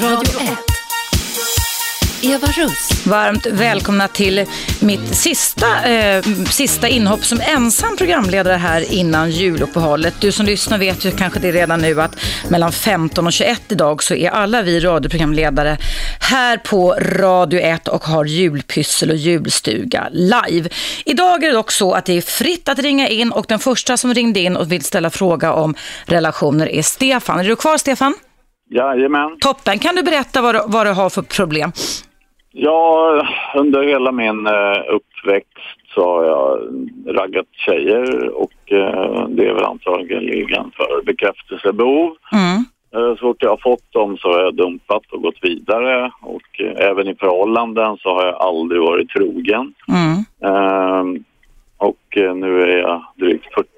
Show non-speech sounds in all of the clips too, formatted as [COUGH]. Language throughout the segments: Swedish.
Radio 1. Eva Russ. Varmt välkomna till mitt sista, eh, sista inhopp som ensam programledare här innan juluppehållet. Du som lyssnar vet ju kanske det redan nu att mellan 15 och 21 idag så är alla vi radioprogramledare här på Radio 1 och har julpyssel och julstuga live. Idag är det dock så att det är fritt att ringa in och den första som ringde in och vill ställa fråga om relationer är Stefan. Är du kvar Stefan? Jajamän. Toppen. Kan du berätta vad du, vad du har för problem? Ja, under hela min eh, uppväxt så har jag raggat tjejer och eh, det är väl antagligen för bekräftelsebehov. Mm. Eh, så fort jag har fått dem så har jag dumpat och gått vidare och även i förhållanden så har jag aldrig varit trogen. Mm. Eh, och nu är jag drygt 40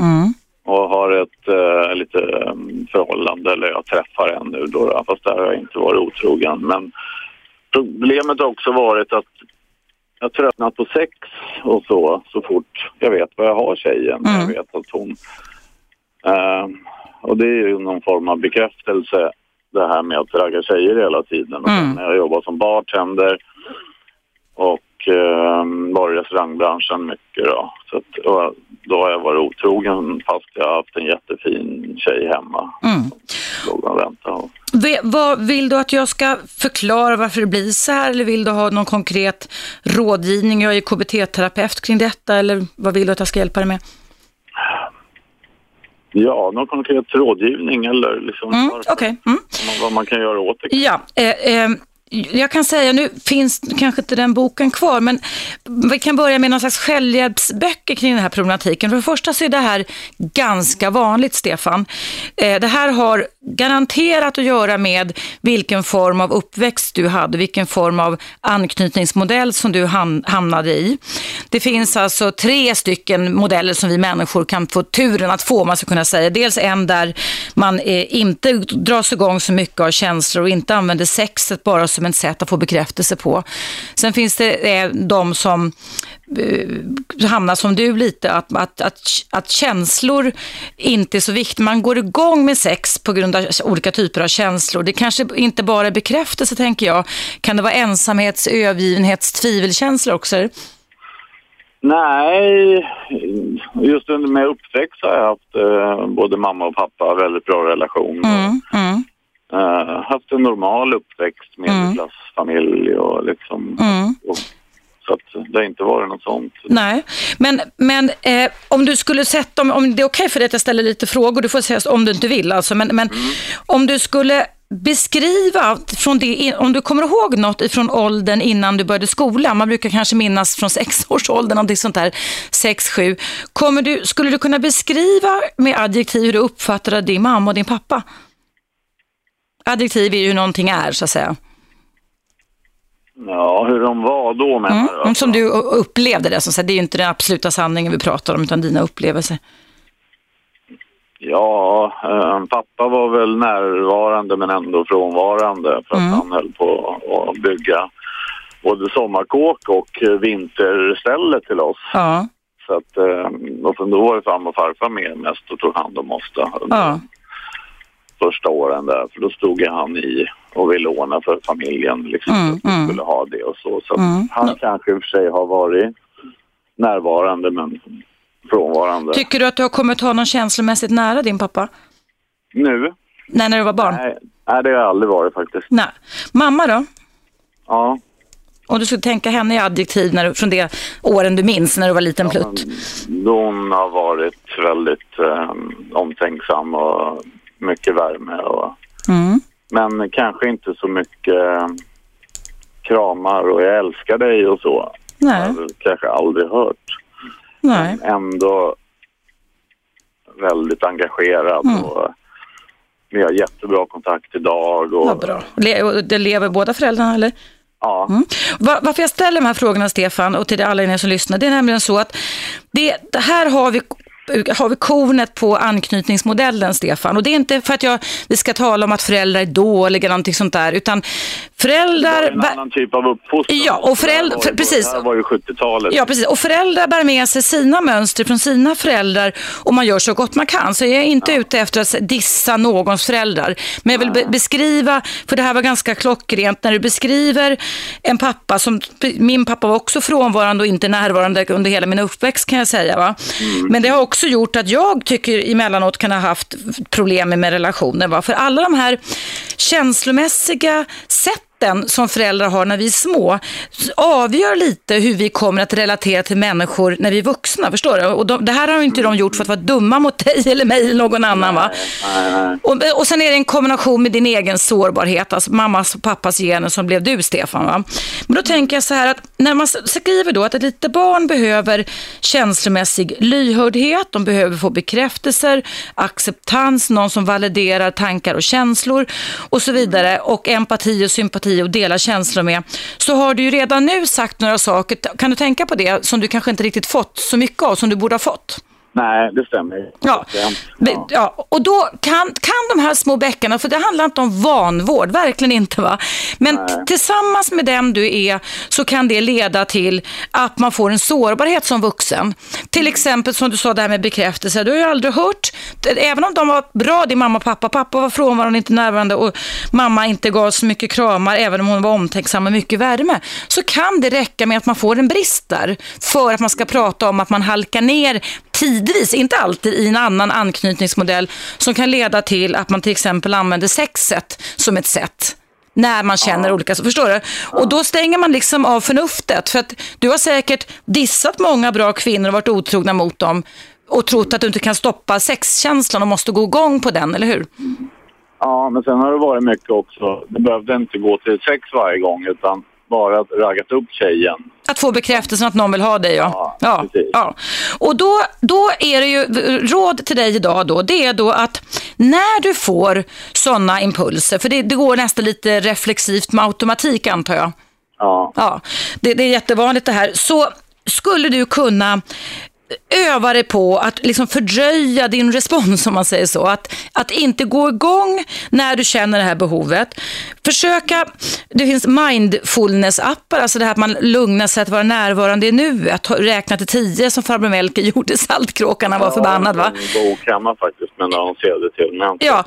Mm. Och har ett eh, lite eh, förhållande, eller jag träffar en nu då, då, fast där har jag inte varit otrogen. Men problemet har också varit att jag tröttnat på sex och så, så fort jag vet vad jag har tjejen. Mm. Jag vet att hon... Eh, och det är ju någon form av bekräftelse det här med att ragga tjejer hela tiden. Och Mm. sen när jag jobbar som bartender och eh, var i restaurangbranschen mycket då. Så att, då har jag varit otrogen fast jag har haft en jättefin tjej hemma. Mm. Och Ve- vad, vill du att jag ska förklara varför det blir så här eller vill du ha någon konkret rådgivning? Jag är KBT-terapeut kring detta eller vad vill du att jag ska hjälpa dig med? ja, någon konkret rådgivning eller liksom Mm, Okej. Mm. vad- vad man kan göra åt det. Ja, eh, eh, jag kan säga, nu finns kanske inte den boken kvar, men vi kan börja med någon slags självhjälpsböcker kring den här problematiken. För det första så är det här ganska vanligt, Stefan. Eh, det här har garanterat att göra med vilken form av uppväxt du hade, vilken form av anknytningsmodell som du hamnade i. Det finns alltså tre stycken modeller som vi människor kan få turen att få, om man ska kunna säga. Dels en där man eh, inte dras igång så mycket av känslor och inte använder sexet bara som ett sätt att få bekräftelse på. Sen finns det eh, de som eh, hamnar som du lite, att, att, att, att känslor inte är så viktigt. Man går igång med sex på grund av olika typer av känslor. Det kanske inte bara är bekräftelse, tänker jag. Kan det vara ensamhets, övergivenhets, tvivelkänslor också? Nej, just under min uppväxt har jag haft eh, både mamma och pappa väldigt bra relation. Mm, mm, Eh, haft en normal uppväxt, medelklassfamilj och liksom... mm. Och, så att det har inte varit något sånt. Nej, men, men eh, om du skulle sätta, om, om det är okej för dig att jag ställer lite frågor, du får säga om du inte vill alltså, men, men om du skulle beskriva från det, om du kommer ihåg något ifrån åldern innan du började skolan, man brukar kanske minnas från sexårsåldern, någonting sånt där, sex, sju. Kommer du, skulle du kunna beskriva med adjektiv hur du uppfattade din mamma och din pappa? Adjektiv är ju hur någonting är, så att säga. Ja, hur de var då menar Mm. du? Mm, Som du upplevde det, som sagt, det är ju inte den absoluta sanningen vi pratar om, utan dina upplevelser. Ja, eh, pappa var väl närvarande men ändå frånvarande för att Mm. han höll på att bygga både sommarkåk och eh, vinterställe till oss. Ja, Så att, eh, och sen då var det farmor och farfar med mest och tog hand om oss då, ja. Första åren där. För då stod han i och ville ordna för familjen liksom, Mm, att vi mm. skulle ha det och så. Så Mm. han kanske i och för sig har varit närvarande men frånvarande. Tycker du att du har kommit honom känslomässigt nära din pappa? nu? Nej, när du var barn? Nej, nej, det har jag aldrig varit faktiskt. Nej. Mamma då? Ja. Om du skulle tänka henne i adjektiv när du, från det åren du minns när du var liten plutt. Men Hon har varit väldigt eh, omtänksam och mycket värme. Och, Mm. men kanske inte så mycket eh, kramar och jag älskar dig och så. Jag Nej, har väl kanske aldrig hört. nej. Men ändå väldigt engagerad. Mm. Och vi har jättebra kontakt idag. Och, Vad bra. Le- och det lever båda föräldrarna eller? Ja, Mm. Va- Varför jag ställer de här frågorna, Stefan, och till alla er som lyssnar, det är nämligen så att det, det här har vi har vi kornet på anknytningsmodellen, Stefan. Och det är inte för att jag, vi ska tala om att föräldrar är dåliga eller någonting sånt där, utan föräldrar... Det en annan typ av uppfostran. Ja, och föräldrar... För, precis. Det här var ju 70-talet. Ja, precis. Och föräldrar bär med sig sina mönster från sina föräldrar och man gör så gott man kan. Så jag är inte ja. ute efter att dissa någons föräldrar. Men jag vill be beskriva, för det här var ganska klockrent, när du beskriver en pappa som, min pappa var också frånvarande och inte närvarande under hela min uppväxt kan jag säga. Va? Mm. Men det har också gjort att jag tycker emellanåt kan ha haft problem med relationer. Va? För alla de här känslomässiga sätt rätten som föräldrar har när vi är små avgör lite hur vi kommer att relatera till människor när vi är vuxna. Förstår du? Och de, det här har inte de gjort för att vara dumma mot dig [LAUGHS] eller mig eller någon annan. Va? Och, och sen är det en kombination med din egen sårbarhet, alltså mammas och pappas gener som blev du Stefan. Va? Men då tänker jag så här att när man skriver då att ett litet barn behöver känslomässig lyhördhet, de behöver få bekräftelser, acceptans, någon som validerar tankar och känslor och så vidare och empati och sympati empati och dela känslor med, så har du ju redan nu sagt några saker. Kan du tänka på det som du kanske inte riktigt fått så mycket av som du borde ha fått? Nej, det stämmer. Ja. ja. ja. Och då kan, kan de här små bäckarna, för det handlar inte om vanvård, verkligen inte va. Men tillsammans med den du är så kan det leda till att man får en sårbarhet som vuxen. Till exempel som du sa det här med bekräftelse, du har ju aldrig hört, även om de var bra, din mamma och pappa, pappa var frånvarande, inte närvarande och mamma inte gav så mycket kramar, även om hon var omtänksam med mycket värme, så kan det räcka med att man får en brist där för att man ska prata om att man halkar ner tidvis, inte alltid, i en annan anknytningsmodell som kan leda till att man till exempel använder sexet som ett sätt när man känner ja. olika, förstår du? Ja. Och då stänger man liksom av förnuftet för att du har säkert dissat många bra kvinnor och varit otrogna mot dem och trott att du inte kan stoppa sexkänslan och måste gå igång på den, eller hur? Ja, men sen har det varit mycket också. Det behövde inte gå till sex varje gång utan bara raggat upp tjejen. Att få bekräftelsen att någon vill ha dig, ja. Ja, ja, ja. Och då, då är det ju, råd till dig idag då, det är då att när du får sådana impulser, för det, det går nästan lite reflexivt med automatik antar jag. Ja. Ja, det, det är jättevanligt det här. Så skulle du kunna öva dig på att liksom fördröja din respons, om man säger så. Att, att inte gå igång när du känner det här behovet. Försöka, det finns mindfulness-appar, alltså det här att man lugnar sig att vara närvarande i nuet. Räkna till tio som farbror Melker gjorde, Saltkråkarna var ja, förbannad va? Ja, faktiskt, men de ser till. Men ja,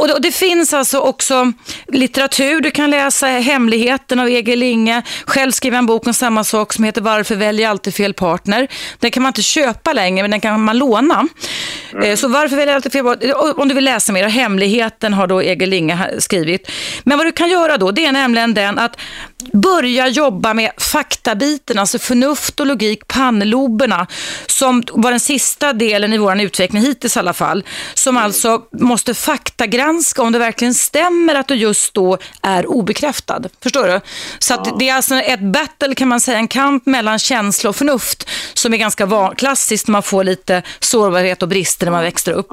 och det, och det finns alltså också litteratur. Du kan läsa Hemligheten av E.G. Linge. Själv skriver en bok om samma sak som heter Varför väljer alltid fel partner? Den kan man inte köpa längre, men den kan man låna. Mm. Eh, så varför väljer jag alltid fel Om du vill läsa mer, Hemligheten har då Egil Linge skrivit. Men vad du kan göra då, det är nämligen den att börja jobba med faktabiten, alltså förnuft och logik, pannloberna, som var den sista delen i vår utveckling hittills i alla fall, som mm. alltså måste faktagranska om det verkligen stämmer att du just då är obekräftad. Förstår du? Så det är alltså ett battle kan man säga, en kamp mellan känsla och förnuft som är ganska klassiskt man får lite sårbarhet och brister när man växer upp.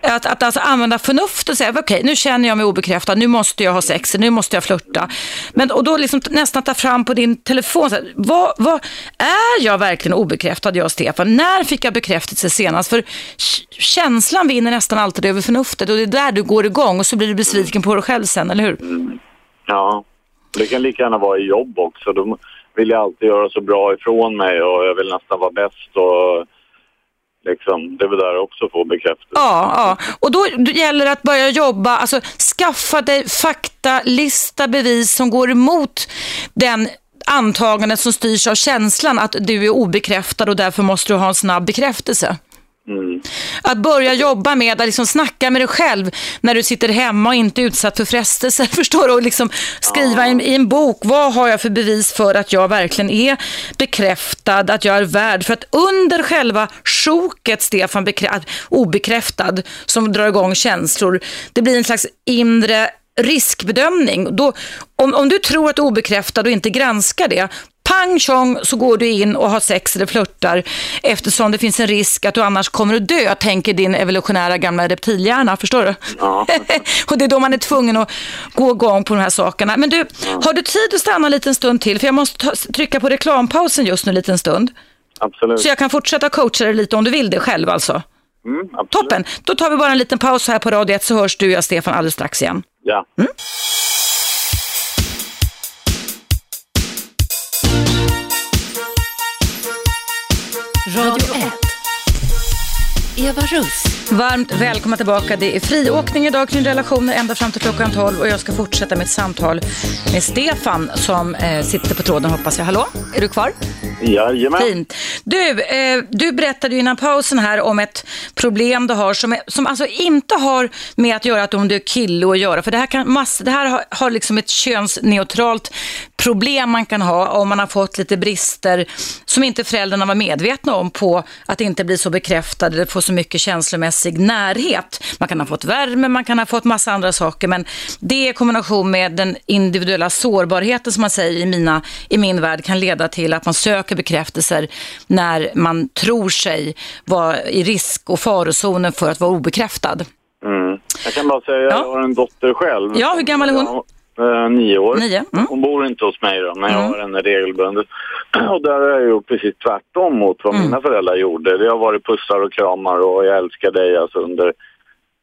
Att, att alltså använda förnuft och säga, okej okay, nu känner jag mig obekräftad, nu måste jag ha sex, nu måste jag flörta. Men, och då liksom nästan ta fram på din telefon, så här, vad, vad, är jag verkligen obekräftad, jag och Stefan? När fick jag bekräftelse senast? För känslan vinner nästan alltid över förnuftet och det är där du går igång och så blir du besviken på dig själv sen, eller hur? Mm. Ja, det kan lika gärna vara i jobb också. De vill jag alltid göra så bra ifrån mig och jag vill nästan vara bäst och liksom, det är väl där också få bekräftelse. Ja, ja, och då gäller det att börja jobba, alltså skaffa dig fakta, lista bevis som går emot den antagandet som styrs av känslan att du är obekräftad och därför måste du ha en snabb bekräftelse. Mm. Att börja jobba med att liksom snacka med dig själv när du sitter hemma och inte är utsatt för frestelser, [LAUGHS] förstår du? Och liksom skriva ja. i en bok, vad har jag för bevis för att jag verkligen är bekräftad, att jag är värd? För att under själva sjoket, Stefan, obekräftad, som drar igång känslor, det blir en slags inre riskbedömning. Då, om, om du tror att du är obekräftad och inte granskar det, pang tjong så går du in och har sex eller flörtar eftersom det finns en risk att du annars kommer att dö, tänker din evolutionära gamla reptilhjärna, förstår du? Ja. [LAUGHS] och det är då man är tvungen att gå igång på de här sakerna. Men du, ja. har du tid att stanna en liten stund till? För jag måste ta, trycka på reklampausen just nu en liten stund. absolut. Så jag kan fortsätta coacha dig lite om du vill det själv alltså? Mm. Toppen! Då tar vi bara en liten paus här på Radio 1 så hörs du och jag, Stefan, alldeles strax igen. Ja. Radio 1. Eva Russ. Varmt välkomna tillbaka. Det är friåkning idag kring relationer ända fram till klockan 12 och jag ska fortsätta mitt samtal med Stefan som eh, sitter på tråden hoppas jag. Hallå, är du kvar? Jajamän. Fint. Du, eh, du berättade ju innan pausen här om ett problem du har som, är, som alltså inte har med att göra att om du är kille att göra. För det här, kan, mass, det här har, har liksom ett könsneutralt problem man kan ha om man har fått lite brister som inte föräldrarna var medvetna om på att inte bli så bekräftad eller få så mycket känslomässig närhet. Man kan ha fått värme, man kan ha fått massa andra saker men det i kombination med den individuella sårbarheten som man säger i, mina, i min värld kan leda till att man söker bekräftelser när man tror sig vara i risk och farozonen för att vara obekräftad. Mm. Jag kan bara säga, jag Ja. har en dotter själv. Ja, hur gammal är hon? Eh, nio år. Nio, mm. Hon bor inte hos mig då, men jag Mm. har henne regelbundet. [CLEARS THROAT] Och där har jag gjort precis tvärtom mot vad Mm. mina föräldrar gjorde. Det har varit pussar och kramar och jag älskar dig alltså under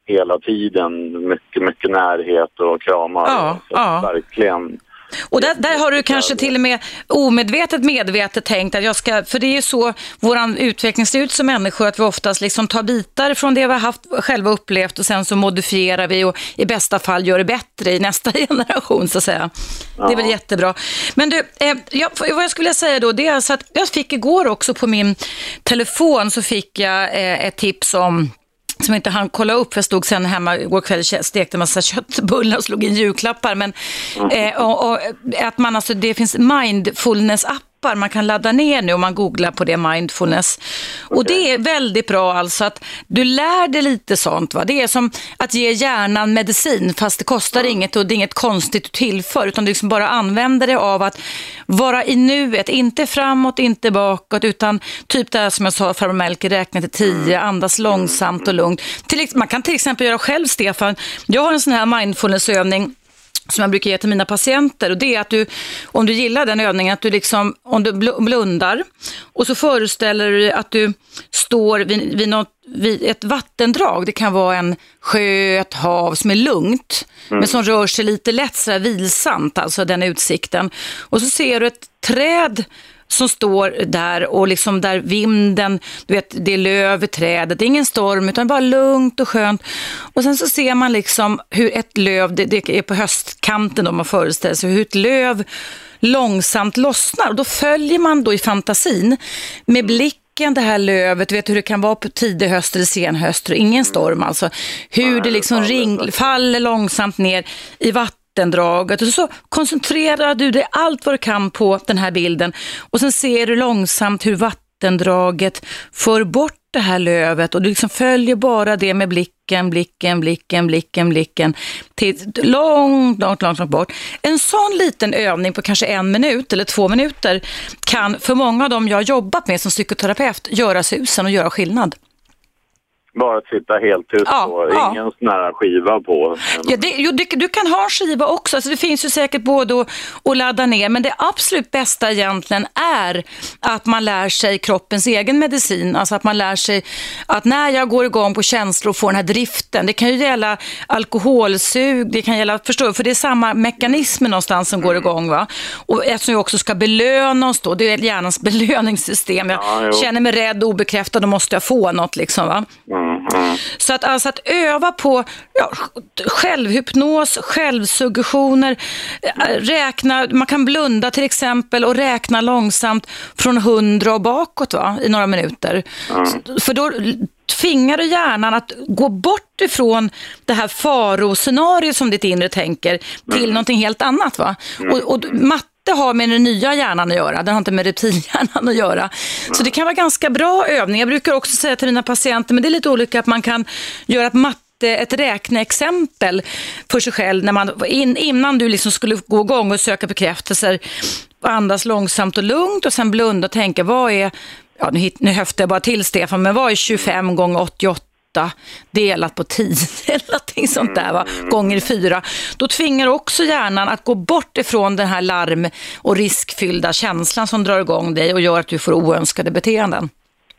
hela tiden. Mycket, mycket närhet och kramar. Ja, Så ja. Verkligen. Och där, där har du kanske till och med omedvetet medvetet tänkt att jag ska, för det är ju så våran utveckling ser ut som människor, att vi oftast liksom tar bitar från det vi har haft, själva upplevt och sen så modifierar vi och i bästa fall gör det bättre i nästa [LAUGHS] generation så att säga. Det är väl Ja. jättebra. Men du, eh, jag, vad jag skulle vilja säga då, det är alltså att jag fick igår också på min telefon så fick jag eh, ett tips om som inte hann kolla upp, för jag stod sen hemma igår kväll och stekte en massa [LAUGHS] köttbullar och slog in julklappar. Men eh, och, och, att man alltså, det finns mindfulness-appar man kan ladda ner nu om man googlar på det, mindfulness. Och det är väldigt bra alltså att du lär dig lite sånt. Va? Det är som att ge hjärnan medicin, fast det kostar inget och det är inget konstigt du tillför, utan du liksom bara använder det av att vara i nuet, inte framåt, inte bakåt, utan typ det här som jag sa, farbror Melker, räkna till tio, andas långsamt och lugnt. Till, man kan till exempel göra själv, Stefan, jag har en sån här mindfulnessövning som jag brukar ge till mina patienter. Och det är att du, om du gillar den övningen, att du liksom, om du bl- blundar och så föreställer du dig att du står vid, vid, något, vid ett vattendrag, det kan vara en sjö, ett hav som är lugnt, men som rör sig lite lätt sådär vilsamt, alltså den utsikten. Och så ser du ett träd som står där och liksom där vinden, du vet, det är löv i trädet, det är ingen storm utan bara lugnt och skönt. Och sen så ser man liksom hur ett löv, det, det är på höstkanten om man föreställer sig, hur ett löv långsamt lossnar. Och då följer man då i fantasin med blicken det här lövet, vet hur det kan vara på tidig höst eller sen höst, och ingen storm alltså. Hur det liksom ring, faller långsamt ner i vattendraget och så koncentrerar du dig allt vad du kan på den här bilden och sen ser du långsamt hur vattendraget för bort det här lövet och du liksom följer bara det med blicken, blicken, blicken, blicken, blicken till långt, långt, långt, långt bort. En sån liten övning på kanske en minut eller två minuter kan för många av dem jag har jobbat med som psykoterapeut göra susen och göra skillnad. Bara att sitta helt tyst Ja, och ja. ingen sån här skiva på. Ja, det, jo, det, du kan ha skiva också, alltså det finns ju säkert både att, ladda ner, men det absolut bästa egentligen är att man lär sig kroppens egen medicin, alltså att man lär sig att när jag går igång på känslor och får den här driften, det kan ju gälla alkoholsug, det kan gälla, förstår du, för det är samma mekanismer någonstans som går igång va, och eftersom vi också ska belöna oss då, det är hjärnans [LAUGHS] belöningssystem, jag Ja, känner mig rädd och obekräftad, då måste jag få något liksom va. Mm, mm. Så att, alltså att öva på ja, självhypnos, självsuggestioner, eh, räkna, man kan blunda till exempel och räkna långsamt från hundra och bakåt va, i några minuter. För då tvingar du hjärnan att gå bort ifrån det här faroscenariot som ditt inre tänker till någonting helt annat. Va? Och, och inte har med den nya hjärnan att göra, den har inte med reptilhjärnan att göra. Så det kan vara ganska bra övning. Jag brukar också säga till mina patienter, men det är lite olika, att man kan göra ett matte ett räkneexempel för sig själv när man, in, innan du liksom skulle gå igång och söka bekräftelser. Andas långsamt och lugnt och sen blunda och tänka, vad är, ja, nu, hit- nu höftar jag bara till Stefan, men vad är 25 gånger 88 delat på 10 delat [LAUGHS] någonting sånt där, va? gånger fyra. Då tvingar också hjärnan att gå bort ifrån den här larm och riskfyllda känslan som drar igång dig och gör att du får oönskade beteenden.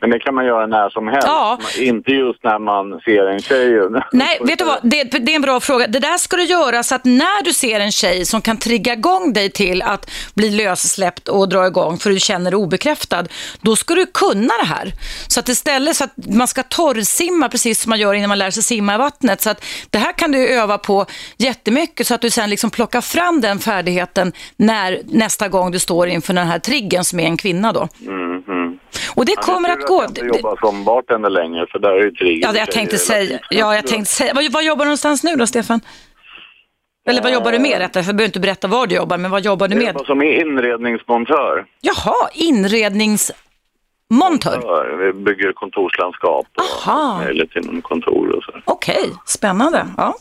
Men det kan man göra när som helst. Ja. Inte just när man ser en tjej. [LAUGHS] Nej, vet du vad? Det, det är en bra fråga. Det där ska du göra så att när du ser en tjej som kan trigga igång dig till att bli lössläppt och dra igång för du känner dig obekräftad, då ska du kunna det här. Så att istället så att man ska torrsimma precis som man gör innan man lär sig simma i vattnet. Så att det här kan du öva på jättemycket så att du sen liksom plockar fram den färdigheten när nästa gång du står inför den här triggen som är en kvinna då. Mm. Och det kommer att gå. jag inte jobbar som bartender längre för där är ju trigger. Ja, det jag tänkte säga. Ja, jag tänkte säga. Var, var jobbar du någonstans nu då, Stefan? Eller vad jobbar du med rättare? Jag behöver inte berätta var du jobbar, men vad jobbar du Jag med? jobbar som inredningsmontör. Jaha, inredningsmontör. Montör. Vi bygger kontorslandskap Aha. och möjligt inom kontor och så. Okej, spännande. Ja.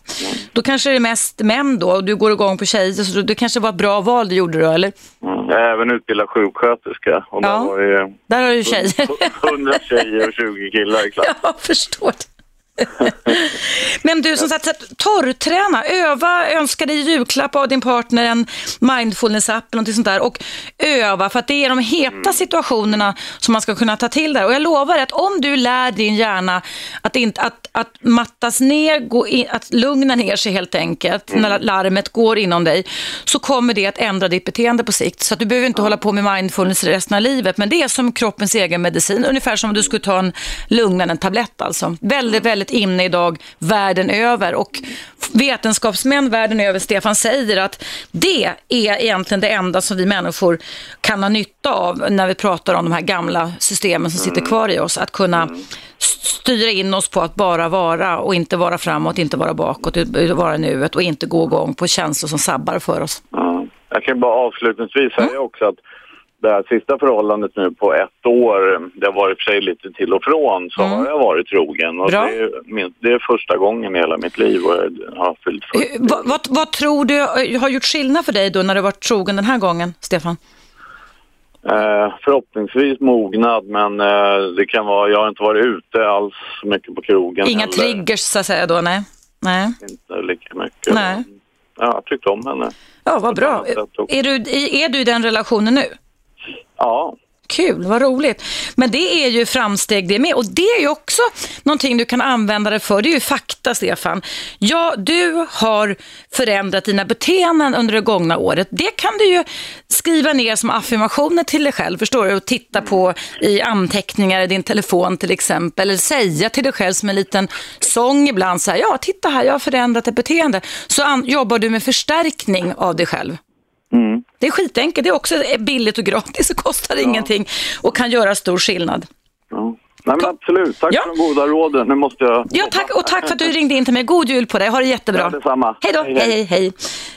Då kanske det är mest män då och du går igång på tjejer, så det kanske var ett bra val du gjorde då, eller? Mm. Jag är även utbildad sjuksköterska och Ja. där var det Där har du tjejer. 100 tjejer och 20 killar i klassen. Jag förstår. [LAUGHS] Men du, som sagt, torrträna, öva, önska dig julklapp av din partner, en mindfulness-app eller någonting sånt där och öva för att det är de heta situationerna som man ska kunna ta till där. Och jag lovar att om du lär din hjärna att, inte, att, att mattas ner, gå in, att lugna ner sig helt enkelt när larmet går inom dig, så kommer det att ändra ditt beteende på sikt. Så att du behöver inte hålla på med mindfulness resten av livet, men det är som kroppens egen medicin, ungefär som om du skulle ta en lugnande tablett alltså. Väldigt, väldigt inne idag världen över och vetenskapsmän världen över, Stefan, säger att det är egentligen det enda som vi människor kan ha nytta av när vi pratar om de här gamla systemen som sitter kvar i oss. Att kunna styra in oss på att bara vara och inte vara framåt, inte vara bakåt, vara nuet och inte gå igång på känslor som sabbar för oss. Ja. Jag kan bara avslutningsvis säga också att det här sista förhållandet nu på ett år, det har varit för sig lite till och från, så har jag varit trogen. Och det, är, min- det är första gången i hela mitt liv och jag har fyllt 40. Hur- Vad, vad, vad tror du eh, har gjort skillnad för dig då när du varit trogen den här gången, Stefan? Eh, förhoppningsvis mognad, men eh, det kan vara, jag har inte varit ute alls mycket på krogen Inga heller. triggers så att säga då, nej? Nej. Inte lika mycket. Nej. Ja, jag tyckte om henne. Ja, vad bra. Är du, är du i den relationen nu? Ja, Kul, vad roligt. Men det är ju framsteg det med. Och det är ju också någonting du kan använda det för. Det är ju fakta, Stefan. Ja, du har förändrat dina beteenden under det gångna året. Det kan du ju skriva ner som affirmationer till dig själv, förstår du? Och titta på i anteckningar i din telefon till exempel. Eller säga till dig själv som en liten sång ibland så här, ja, titta här, jag har förändrat ett beteende. Så jobbar du med förstärkning av dig själv. Mm. Det är skitenkelt, det är också billigt och gratis och kostar ingenting och kan göra stor skillnad. ja. Nej, men absolut. Tack Ja. för de goda råden. Nu måste jag... Ja, tack och tack för att du ringde in till mig. God jul på dig, ha det jättebra. Ja, detsamma. Hej då, Hej, hej, hej.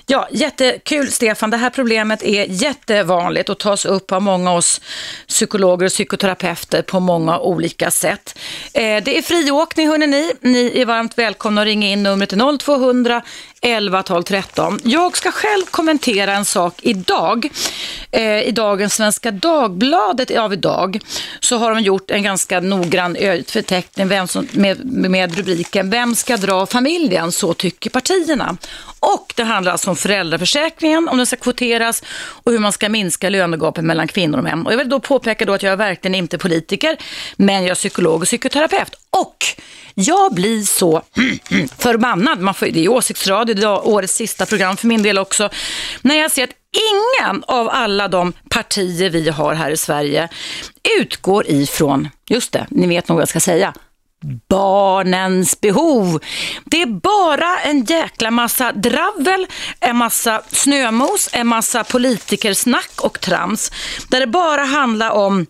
Ja, jättekul Stefan. Det här problemet är jättevanligt och tas upp av många oss psykologer och psykoterapeuter på många olika sätt. Eh, det är friåkning hörni ni. Ni är varmt välkomna att ringa in numret till 0200 11 12 13. Jag ska själv kommentera en sak idag. Eh, I dagens Svenska Dagbladet av idag så har de gjort en ganska noggrann förteckning vem som, med, med rubriken Vem ska dra familjen? Så tycker partierna. Och det handlar alltså om föräldraförsäkringen, om den ska kvoteras och hur man ska minska lönegapet mellan kvinnor och män. Och jag vill då påpeka då att jag är verkligen inte politiker, men jag är psykolog och psykoterapeut. Och jag blir så [CLEARS THROAT] förbannad, man får, det är åsiktsradio, det är årets sista program för min del också, när jag ser att ingen av alla de partier vi har här i Sverige utgår ifrån, just det, ni vet nog vad jag ska säga, barnens behov. Det är bara en jäkla massa dravel, en massa snömos, en massa politikersnack och trams. Där det bara handlar om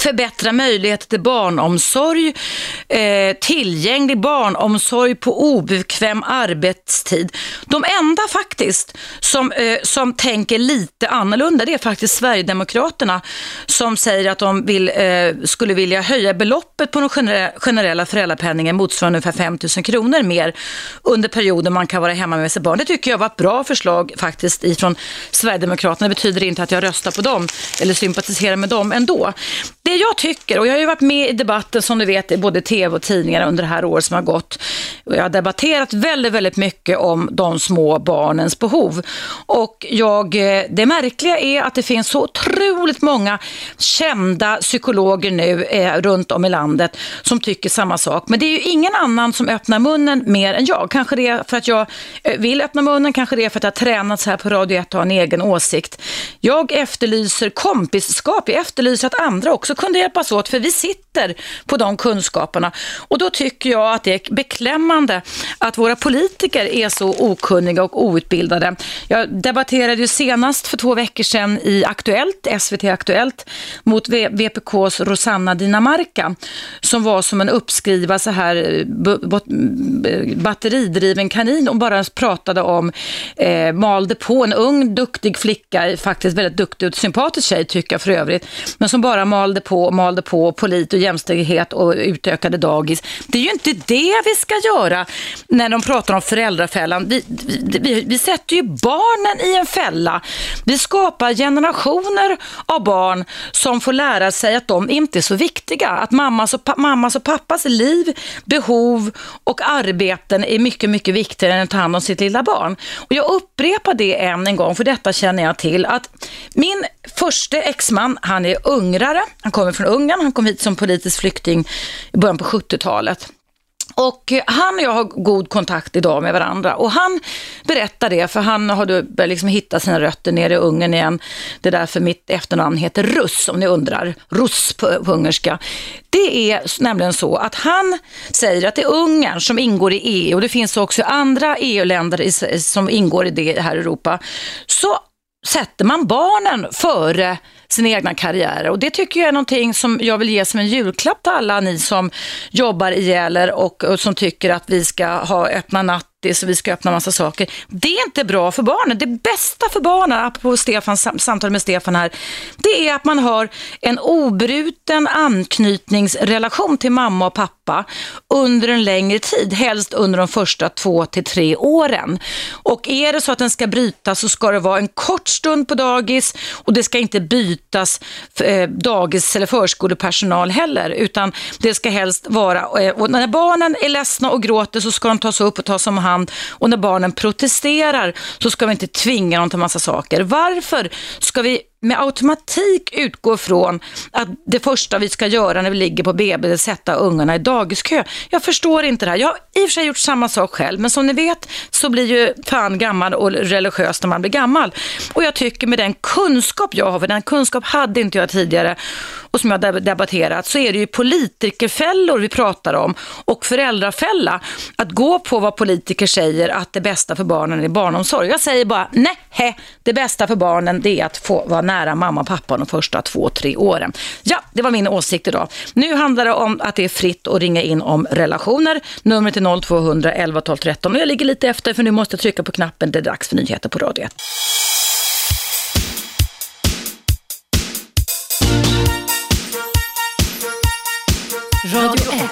förbättra möjligheter till barnomsorg, eh, tillgänglig barnomsorg på obekväm arbetstid. De enda faktiskt som, eh, som tänker lite annorlunda det är faktiskt Sverigedemokraterna som säger att de vill, eh, skulle vilja höja beloppet på den generella föräldrapenningen motsvarande ungefär 5 000 kronor mer under perioden man kan vara hemma med sitt barn. Det tycker jag var ett bra förslag faktiskt ifrån Sverigedemokraterna. Det betyder inte att jag röstar på dem eller sympatiserar med dem ändå. Det jag tycker, och jag har ju varit med i debatten som du vet i både tv och tidningar under det här året som har gått. Och jag har debatterat väldigt, väldigt mycket om de små barnens behov. Och jag, eh, det märkliga är att det finns så otroligt många kända psykologer nu eh, runt om i landet som tycker samma sak. Men det är ju ingen annan som öppnar munnen mer än jag. Kanske det är för att jag eh, vill öppna munnen, kanske det är för att jag har tränat så här på Radio 1 och har en egen åsikt. Jag efterlyser kompisskap, jag efterlyser att andra också kunde hjälpas åt, för vi sitter på de kunskaperna. Och då tycker jag att det är beklämmande att våra politiker är så okunniga och outbildade. Jag debatterade ju senast för två veckor sedan i Aktuellt, SVT Aktuellt, mot VPKs Rosanna Dinamarca, som var som en uppskriva så här eh, eh, batteridriven kanin och bara pratade om, eh, malde på en ung, duktig flicka, faktiskt väldigt duktig och sympatisk tjej tycker jag för övrigt, men som bara malde på och malde på polit och jämställdhet och utökade dagis. Det är ju inte det vi ska göra när de pratar om föräldrafällan. Vi, vi, vi sätter ju barnen i en fälla. Vi skapar generationer av barn som får lära sig att de inte är så viktiga. Att mammas och, mammas och pappas liv, behov och arbeten är mycket, mycket viktigare än att ta hand om sitt lilla barn. Och jag upprepar det än en gång, för detta känner jag till, att min Förste exman, han är ungrare, han kommer från Ungern, han kom hit som politisk flykting i början på 70-talet. Och han och jag har god kontakt idag med varandra och han berättar det för han har liksom hittat sina rötter nere i Ungern igen. Det är därför mitt efternamn heter Russ om ni undrar. Russ på, på ungerska. Det är nämligen så att han säger att det är Ungern som ingår i EU och det finns också andra EU-länder som ingår i det här Europa. Så sätter man barnen före sina egna karriärer. Och det tycker jag är någonting som jag vill ge som en julklapp till alla ni som jobbar ihjäl och, och som tycker att vi ska ha öppna natt så vi ska öppna massa saker. Det är inte bra för barnen. Det bästa för barnen, apropå Stefans samtal med Stefan här, det är att man har en obruten anknytningsrelation till mamma och pappa under en längre tid, helst under de första två till tre åren. Och är det så att den ska brytas så ska det vara en kort stund på dagis och det ska inte bytas eh, dagis eller förskolepersonal heller, utan det ska helst vara, eh, och när barnen är ledsna och gråter så ska de tas upp och tas om hand hand och när barnen protesterar så ska vi inte tvinga dem till massa saker. Varför ska vi med automatik utgår från att det första vi ska göra när vi ligger på BB är att sätta ungarna i dagiskö. Jag förstår inte det här. Jag har i och för sig gjort samma sak själv, men som ni vet så blir ju fan gammal och religiös när man blir gammal. Och jag tycker med den kunskap jag har, för den kunskap hade inte jag tidigare och som jag debatterat, så är det ju politikerfällor vi pratar om och föräldrafälla. Att gå på vad politiker säger att det bästa för barnen är barnomsorg. Jag säger bara nej, det bästa för barnen det är att få vara nära mamma och pappa de första två, tre åren. Ja, det var min åsikt idag. Nu handlar det om att det är fritt att ringa in om relationer. Numret är 0200 11 12 13 och jag ligger lite efter för nu måste jag trycka på knappen. Det är dags för nyheter på radio 1. Radio 1.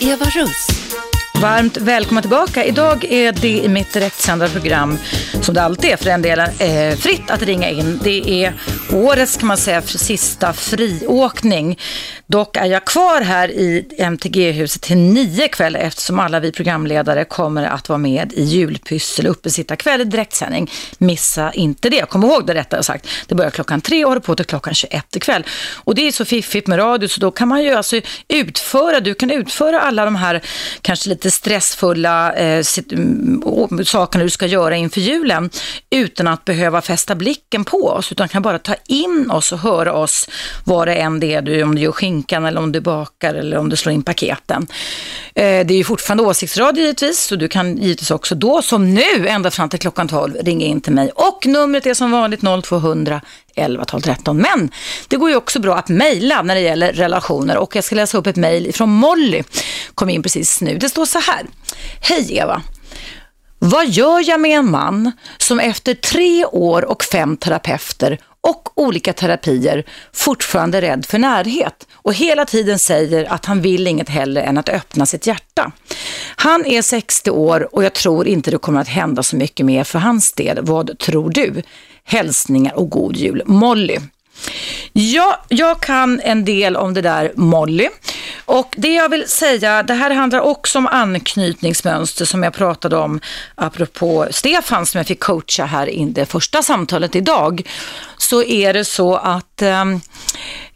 Eva Russ. Varmt välkomna tillbaka. Idag är det i mitt direktsända program, som det alltid är för den delen, eh, fritt att ringa in. Det är årets, kan man säga, sista friåkning. Dock är jag kvar här i MTG-huset till nio kväll eftersom alla vi programledare kommer att vara med i julpyssel uppesittarkväll i direktsändning. Missa inte det. Kom ihåg det rättare sagt. Det börjar klockan tre och håller på till klockan 21 ikväll. Och det är så fiffigt med radio så då kan man ju alltså utföra, du kan utföra alla de här kanske lite stressfulla eh, mm, sakerna du ska göra inför julen utan att behöva fästa blicken på oss utan kan bara ta in oss och höra oss vad det än det är du, om du gör skinkan eller om du bakar eller om du slår in paketen. Eh, det är ju fortfarande åsiktsradio givetvis, så du kan givetvis också då, som nu, ända fram till klockan 12, ringa in till mig. Och numret är som vanligt 0200 11 12 13. Men det går ju också bra att mejla när det gäller relationer och jag ska läsa upp ett mejl från Molly. Kom in precis nu. Det står så här. Hej Eva. Vad gör jag med en man som efter tre år och fem terapeuter och olika terapier fortfarande är rädd för närhet och hela tiden säger att han vill inget hellre än att öppna sitt hjärta. Han är 60 år och jag tror inte det kommer att hända så mycket mer för hans del. Vad tror du? Hälsningar och god jul. Molly. Ja, jag kan en del om det där Molly. Och det jag vill säga, det här handlar också om anknytningsmönster som jag pratade om apropå Stefan som jag fick coacha här i det första samtalet idag. Så är det så att ehm,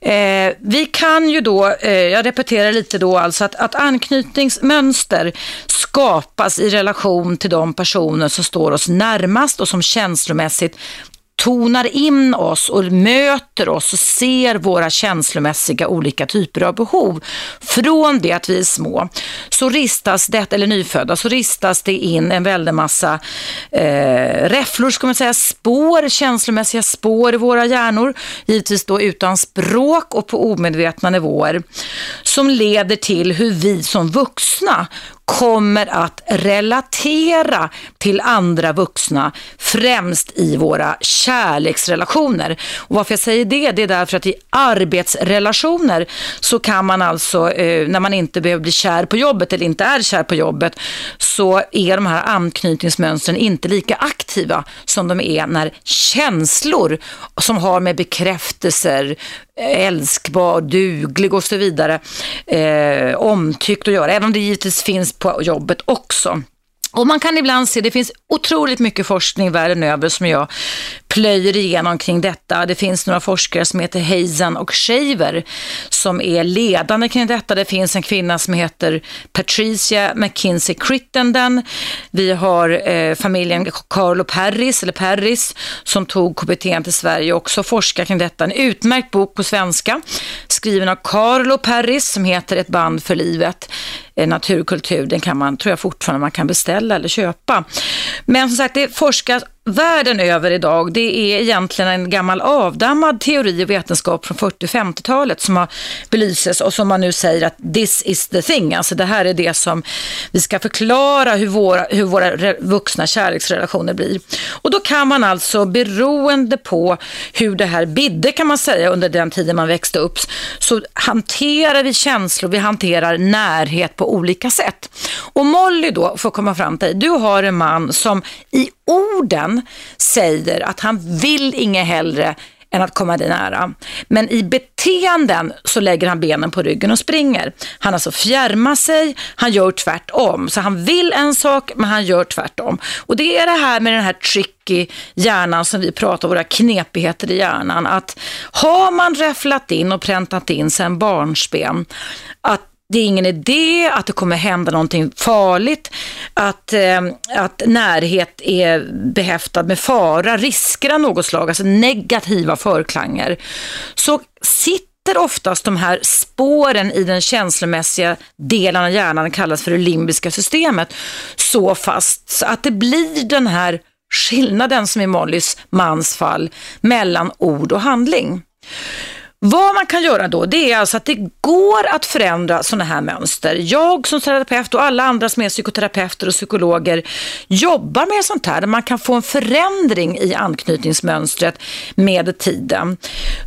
eh, vi kan ju då, eh, jag repeterar lite då alltså att, att anknytningsmönster skapas i relation till de personer som står oss närmast och som känslomässigt tonar in oss och möter oss och ser våra känslomässiga olika typer av behov. Från det att vi är små så ristas det, eller nyfödda, så ristas det in en väldig massa eh, räfflor, ska man säga, spår, känslomässiga spår i våra hjärnor, givetvis då utan språk och på omedvetna nivåer, som leder till hur vi som vuxna kommer att relatera till andra vuxna, främst i våra kärleksrelationer. Och varför jag säger det, det är därför att i arbetsrelationer så kan man alltså, eh, när man inte behöver bli kär på jobbet eller inte är kär på jobbet, så är de här anknytningsmönstren inte lika aktiva som de är när känslor som har med bekräftelser, älskbar, duglig och så vidare, eh, omtyckt att göra, även om det givetvis finns på jobbet också. Och man kan ibland se, det finns otroligt mycket forskning världen över som jag plöjer igenom kring detta. Det finns några forskare som heter Hazen och Shaver som är ledande kring detta. Det finns en kvinna som heter Patricia McKinsey Crittenden. Vi har eh, familjen Carlo Perris, eller Perris, som tog KBT till Sverige och också forskar kring detta. En utmärkt bok på svenska, skriven av Carlo Perris som heter Ett band för livet eh, naturkultur, den kan man, tror jag fortfarande man kan beställa eller köpa. Men som sagt, det forskas världen över idag, det är egentligen en gammal avdammad teori och vetenskap från 40-50-talet som har belyses och som man nu säger att this is the thing, alltså det här är det som vi ska förklara hur våra, hur våra vuxna kärleksrelationer blir. Och då kan man alltså beroende på hur det här bidde kan man säga under den tiden man växte upp, så hanterar vi känslor, vi hanterar närhet på olika sätt. Och Molly då, får komma fram till dig, du har en man som i orden säger att han vill inget hellre än att komma dig nära. Men i beteenden så lägger han benen på ryggen och springer. Han alltså fjärmar sig, han gör tvärtom. Så han vill en sak, men han gör tvärtom. Och det är det här med den här tricky hjärnan som vi pratar om, våra knepigheter i hjärnan. Att har man räfflat in och präntat in sen barnsben, att det är ingen idé, att det kommer hända någonting farligt, att, eh, att närhet är behäftad med fara, risker av något slag, alltså negativa förklanger, så sitter oftast de här spåren i den känslomässiga delen av hjärnan, kallas för det limbiska systemet, så fast så att det blir den här skillnaden som i Mollys mans fall mellan ord och handling. Vad man kan göra då, det är alltså att det går att förändra sådana här mönster. Jag som terapeut och alla andra som är psykoterapeuter och psykologer jobbar med sånt här, där man kan få en förändring i anknytningsmönstret med tiden.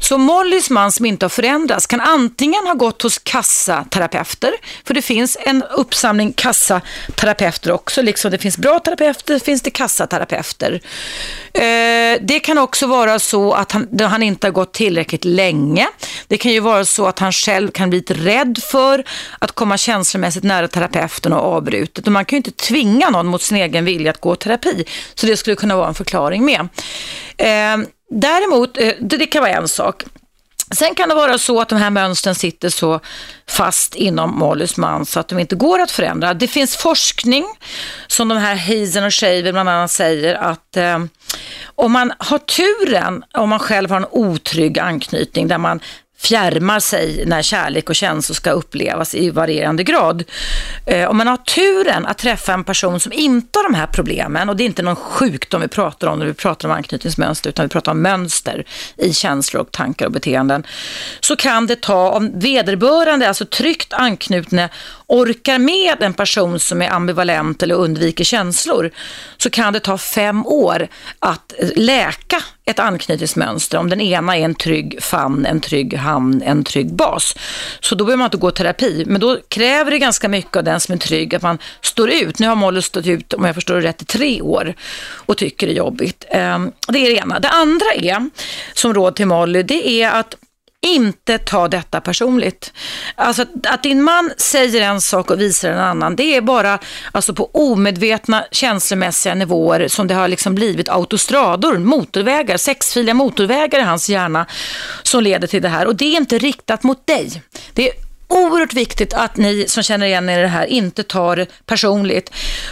Så Mollys man som inte har förändrats kan antingen ha gått hos kassaterapeuter, för det finns en uppsamling kassaterapeuter också, liksom det finns bra terapeuter finns det kassaterapeuter. Eh, det kan också vara så att han, han inte har gått tillräckligt länge länge. Det kan ju vara så att han själv kan bli lite rädd för att komma känslomässigt nära terapeuten och avbrutet. Och man kan ju inte tvinga någon mot sin egen vilja att gå terapi. Så det skulle kunna vara en förklaring med. Eh, däremot, eh, det kan vara en sak. Sen kan det vara så att de här mönstren sitter så fast inom Mollys man så att de inte går att förändra. Det finns forskning som de här Hazen och Shaver bland annat säger att eh, om man har turen, om man själv har en otrygg anknytning där man fjärmar sig när kärlek och känslor ska upplevas i varierande grad. Eh, om man har turen att träffa en person som inte har de här problemen och det är inte någon sjukdom vi pratar om när vi pratar om anknytningsmönster utan vi pratar om mönster i känslor och tankar och beteenden så kan det ta, om vederbörande, alltså tryggt anknutna orkar med en person som är ambivalent eller undviker känslor så kan det ta fem år att läka ett anknytningsmönster om den ena är en trygg famn, en trygg hamn, en trygg bas. Så då behöver man inte gå i terapi. Men då kräver det ganska mycket av den som är trygg att man står ut. Nu har Molly stått ut, om jag förstår det rätt, i tre år och tycker det är jobbigt. Ehm, det är det ena. Det andra är, som råd till Molly, det är att inte ta detta personligt. Alltså att din man säger en sak och visar en annan, det är bara alltså på omedvetna känslomässiga nivåer som det har liksom blivit autostrador, motorvägar, sexfiliga motorvägar i hans hjärna som leder till det här. Och det är inte riktat mot dig. Det är oerhört viktigt att ni som känner igen er i det här inte tar det personligt,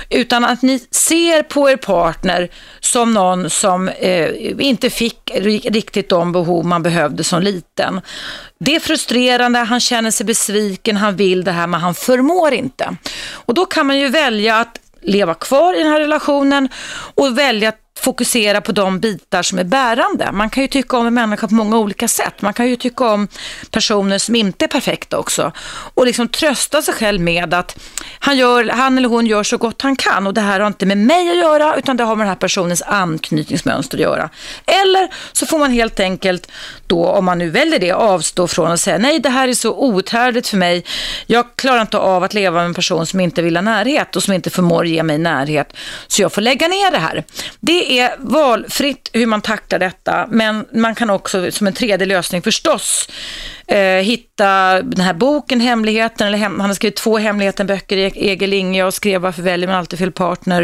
utan att ni ser på er partner som någon som eh, inte fick riktigt de behov man behövde som liten. Det är frustrerande, han känner sig besviken, han vill det här men han förmår inte. Och då kan man ju välja att leva kvar i den här relationen och välja att fokusera på de bitar som är bärande. Man kan ju tycka om en människa på många olika sätt. Man kan ju tycka om personer som inte är perfekta också. Och liksom trösta sig själv med att han, gör, han eller hon gör så gott han kan och det här har inte med mig att göra utan det har med den här personens anknytningsmönster att göra. Eller så får man helt enkelt då, om man nu väljer det, avstå från att säga nej det här är så outhärdligt för mig. Jag klarar inte av att leva med en person som inte vill ha närhet och som inte förmår ge mig närhet. Så jag får lägga ner det här. Det är valfritt hur man tacklar detta, men man kan också som en tredje lösning förstås eh, hitta den här boken Hemligheten, eller hem, han har skrivit två Hemligheten-böcker, e- Egil Inge och skrev Varför väljer man alltid fel partner.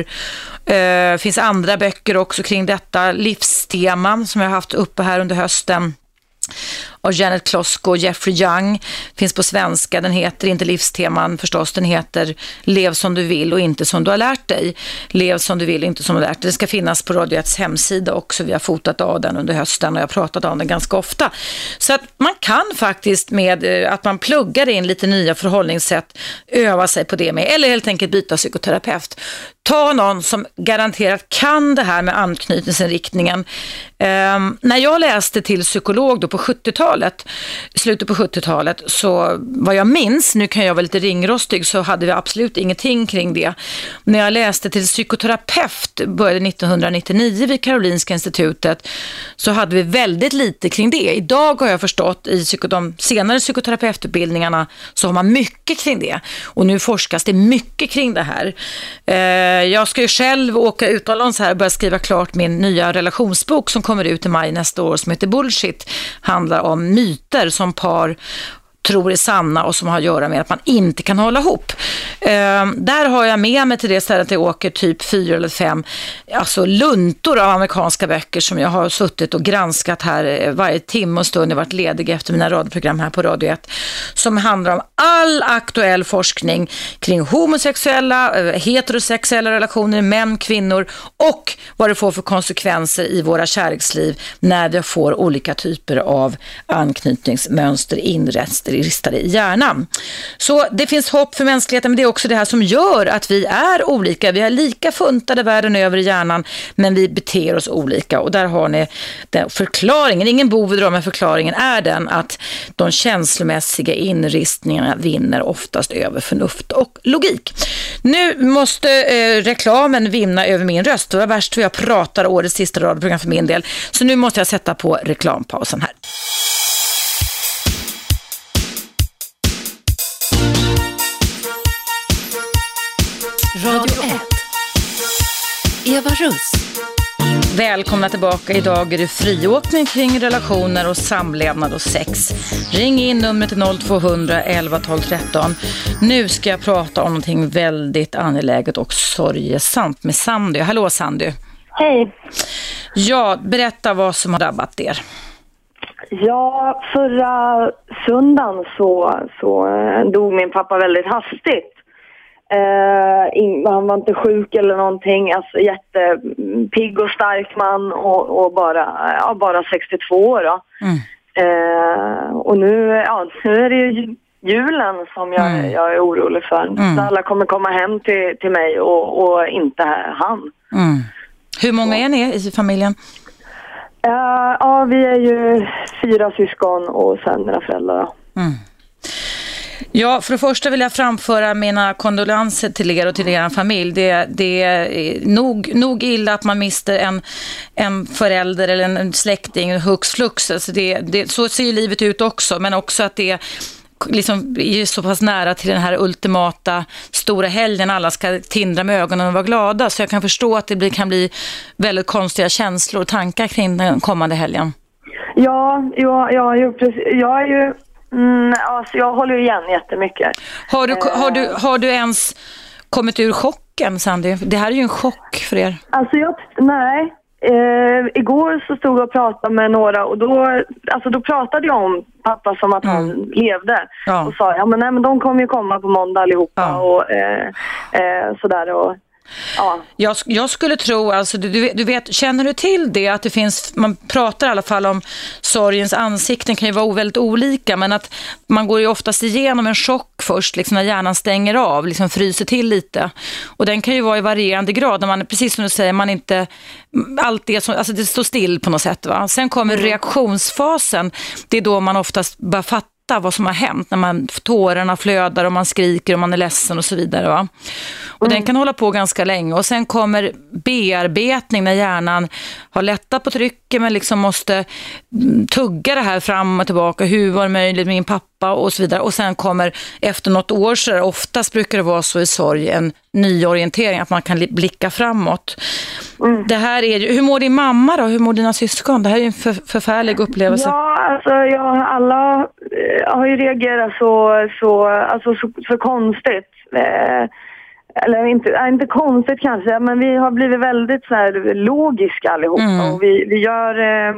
Eh, det eh, finns andra böcker också kring detta, Livsteman som jag har haft uppe här under hösten av Janet Klosko och Jeffrey Young. Finns på svenska. Den heter inte Livsteman förstås. Den heter Lev som du vill och inte som du har lärt dig. Lev som du vill och inte som du har lärt dig. Det ska finnas på Radio 1 hemsida också. Vi har fotat av den under hösten och jag har pratat om den ganska ofta. Så att man kan faktiskt med eh, att man pluggar in lite nya förhållningssätt öva sig på det med. Eller helt enkelt byta psykoterapeut. Ta någon som garanterat kan det här med anknytningsinriktningen. Um, när jag läste till psykolog då på 70-talet, slutet på 70-talet, så vad jag minns, nu kan jag vara lite ringrostig, så hade vi absolut ingenting kring det. När jag läste till psykoterapeut, började 1999 vid Karolinska institutet, så hade vi väldigt lite kring det. Idag har jag förstått i de senare psykoterapeututbildningarna så har man mycket kring det. Och nu forskas det mycket kring det här. Eh, jag ska ju själv åka utomlands här och börja skriva klart min nya relationsbok som kommer ut i maj nästa år som heter Bullshit. Handlar om myter som par tror är sanna och som har att göra med att man inte kan hålla ihop. Eh, där har jag med mig till det stället jag åker typ fyra eller fem alltså luntor av amerikanska böcker som jag har suttit och granskat här eh, varje timme och stund. Jag har varit ledig efter mina radioprogram här på Radio 1 som handlar om all aktuell forskning kring homosexuella, eh, heterosexuella relationer, män, kvinnor och vad det får för konsekvenser i våra kärleksliv när vi får olika typer av anknytningsmönster inrester ristade i hjärnan. Så det finns hopp för mänskligheten, men det är också det här som gör att vi är olika. Vi är lika funtade världen över i hjärnan, men vi beter oss olika. Och där har ni den förklaringen. Ingen bov i men förklaringen är den att de känslomässiga inristningarna vinner oftast över förnuft och logik. Nu måste eh, reklamen vinna över min röst. Det var värst för jag pratar årets sista radioprogram för min del. Så nu måste jag sätta på reklampausen här. Radio 1. Eva Russ. Välkomna tillbaka. Idag är det friåkning kring relationer och samlevnad och sex. Ring in numret till 0200 11 12 13. Nu ska jag prata om någonting väldigt angeläget och sorgesamt med Sandy. Hallå Sandy. Hej. Ja, berätta vad som har drabbat er. Ja, förra söndagen så, så eh, dog min pappa väldigt hastigt. In, han var inte sjuk eller någonting, alltså jättepigg och stark man och, och bara, ja, bara 62 år. Mm. Eh, och nu, ja, nu är det ju julen som jag, mm. jag är orolig för. Mm. Alla kommer komma hem till, till mig och, och inte han. Mm. Hur många är ni i familjen? Uh, ja, vi är ju fyra syskon och sen mina föräldrar. Mm. Ja, för det första vill jag framföra mina kondolenser till er och till er familj. Det, det är nog, nog illa att man mister en, en förälder eller en släkting hux flux. Alltså det, det, så ser ju livet ut också, men också att det liksom är så pass nära till den här ultimata stora helgen. Alla ska tindra med ögonen och vara glada. Så jag kan förstå att det blir, kan bli väldigt konstiga känslor och tankar kring den kommande helgen. Ja, ja, ja jag, precis, jag är ju... Mm, alltså jag håller igen jättemycket. Har du, har, du, har du ens kommit ur chocken, Sandy? Det här är ju en chock för er. Alltså jag, nej. Eh, igår så stod jag och pratade med några och då, alltså då pratade jag om pappa som att han levde. Ja. Och sa, ja men, nej, men de kommer ju komma på måndag allihopa Ja. och eh, eh, sådär. Och, ja. Jag, jag skulle tro, alltså, du, du vet, känner du till det att det finns, man pratar i alla fall om sorgens ansikten kan ju vara väldigt olika, men att man går ju oftast igenom en chock först, liksom när hjärnan stänger av, liksom fryser till lite. Och den kan ju vara i varierande grad, när man, precis som du säger, man inte, allt det som, alltså det står still på något sätt. Va? Sen kommer reaktionsfasen, det är då man oftast börjar fatta vad som har hänt när man, tårarna flödar och man skriker och man är ledsen och så vidare. Va? Och Den kan hålla på ganska länge och sen kommer bearbetning när hjärnan har lättat på trycket men liksom måste mm, tugga det här fram och tillbaka. Hur var det möjligt med min pappa och så vidare. Och sen kommer efter något år, så där, oftast brukar det vara så i sorg, en nyorientering, att man kan li- blicka framåt. Det här är ju, hur mår din mamma då? Hur mår dina syskon? Det här är ju en för, förfärlig upplevelse. Ja, alltså jag, alla eh, har ju reagerat så, så, alltså, så, så konstigt. Eh, eller inte, inte konstigt kanske, men vi har blivit väldigt så här, logiska allihopa. Mm. Och vi, vi gör, eh,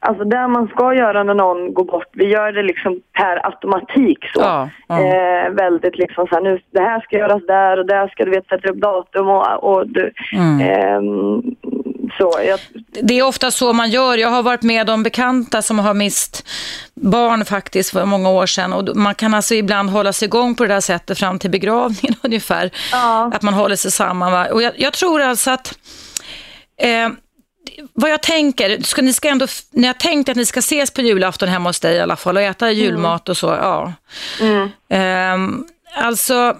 alltså det man ska göra när någon går bort, vi gör det liksom per automatik så. Ja, ja. Eh, väldigt liksom så här, nu, det här ska göras där och där ska du vet sätta upp datum och, och du, Mm. ehm, så. Jag, Det är ofta så man gör. Jag har varit med om bekanta som har mist barn faktiskt för många år sedan. Och man kan alltså ibland hålla sig igång på det där sättet fram till begravningen [LAUGHS] ungefär. Ja. Att man håller sig samman. Va? Och jag, jag tror alltså att eh, vad jag tänker, ska, ni ska ändå, ni har tänkt att ni ska ses på julafton hemma hos dig i alla fall och äta julmat och så. Ja. mm. Ehm, alltså,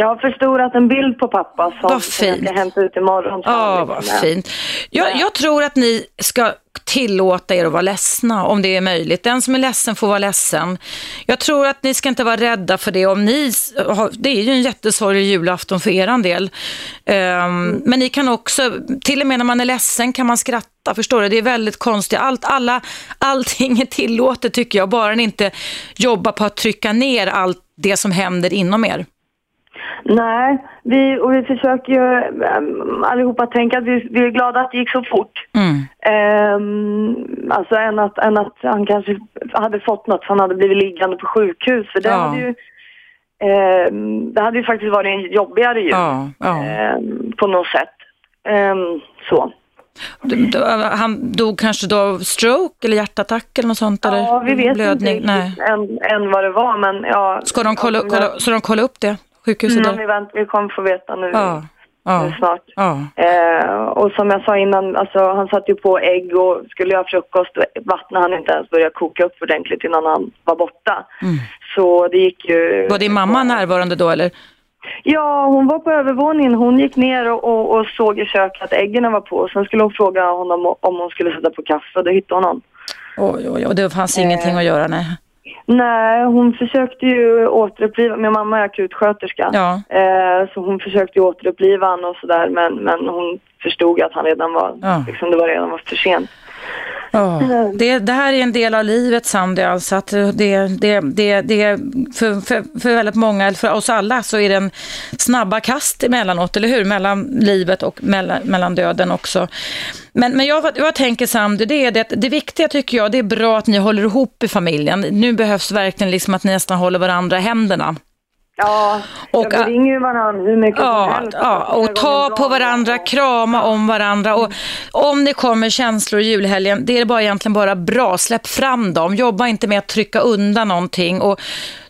Jag har förstorat en bild på pappa som Vad jag ska fint. hämta ut imorgon. Ja, vad fint. Jag, jag tror att ni ska tillåta er att vara ledsna om det är möjligt. Den som är ledsen får vara ledsen. Jag tror att ni ska inte vara rädda för det. Om ni, det är ju en jättesorglig julafton för er del. Ehm, Men ni kan också, till och med när man är ledsen kan man skratta. Förstår du? Det är väldigt konstigt. Allt, alla, allting är tillåtet tycker jag, bara ni inte jobbar på att trycka ner allt det som händer inom er. Nej, vi, och vi försöker ju um, allihopa tänka att vi, vi är glada att det gick så fort. Mm. Ehm, alltså än att, än att han kanske hade fått något, för han hade blivit liggande på sjukhus. För det, Ja. hade ju, ehm, det hade ju faktiskt varit en jobbigare jul Ja, ja. ehm, på något sätt. Ehm, så. Han dog kanske då av stroke eller hjärtattack eller något sånt? Ja, eller vi vet blödning? inte riktigt än, än vad det var, men ja. Ska de kolla, kolla, så de kolla upp det? Sjukhuset Mm, vi, vänt, vi kommer få veta nu, Ja, ja, snart. ja. Eh, och som jag sa innan, alltså, han satte ju på ägg och skulle göra frukost vattnade han inte ens började koka upp ordentligt innan han var borta. Så det gick ju... Mm. Var din mamma närvarande då eller? Ja, hon var på övervåningen. Hon gick ner och, och, och såg i köket att äggen var på. Sen skulle hon fråga honom om hon skulle sätta på kaffe och då hittade hon honom. Oj, oj, oj, det fanns ingenting att göra, nej. Nej, hon försökte ju återuppliva, min mamma är akutsköterska. Ja. Eh, så hon försökte ju återuppliva honom och sådär men, men hon förstod att han redan var, Ja. liksom det var redan var för sent. Ja, det, det här är en del av livet Sandy, alltså att det, det, det, det för, för, för väldigt många, eller för oss alla, så är det en snabba kast emellanåt, eller hur? Mellan livet och mellan, mellan döden också. Men, men jag, jag tänker Sandy, det är det, det viktiga tycker jag, det är bra att ni håller ihop i familjen. Nu behövs verkligen liksom att ni nästan håller varandra i händerna. Ja, Och, ja, vi ringer ju varandra hur mycket som Ja, helst. ja, och ta på varandra, krama om varandra. Och om det kommer känslor i julhelgen, det är bara egentligen bara bra. Släpp fram dem. Jobba inte med att trycka undan någonting. Och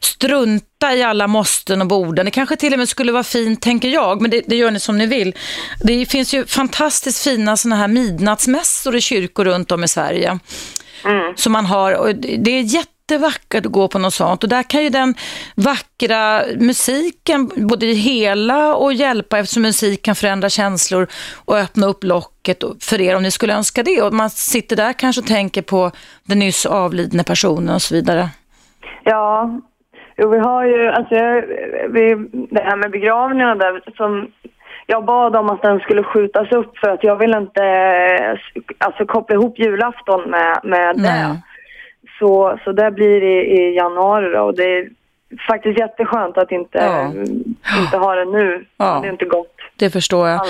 strunta i alla måsten och borden. Det kanske till och med skulle vara fint, tänker jag, men det, det gör ni som ni vill. Det finns ju fantastiskt fina såna här midnattsmässor i kyrkor runt om i Sverige. Som man har. Och det är jätte jättevackert att gå på något sånt och där kan ju den vackra musiken både hela och hjälpa eftersom musik kan förändra känslor och öppna upp locket för er om ni skulle önska det. Och man sitter där kanske och tänker på den nyss avlidne personen och så vidare. Ja, jo, vi har ju, alltså vi, det här med begravningarna där som jag bad om att den skulle skjutas upp för att jag vill inte alltså, koppla ihop julafton med, med det. Så, så det blir i, i januari då, och det är faktiskt jätteskönt att inte, ja. inte ha det nu. Ja. Det är inte gott. Det förstår jag.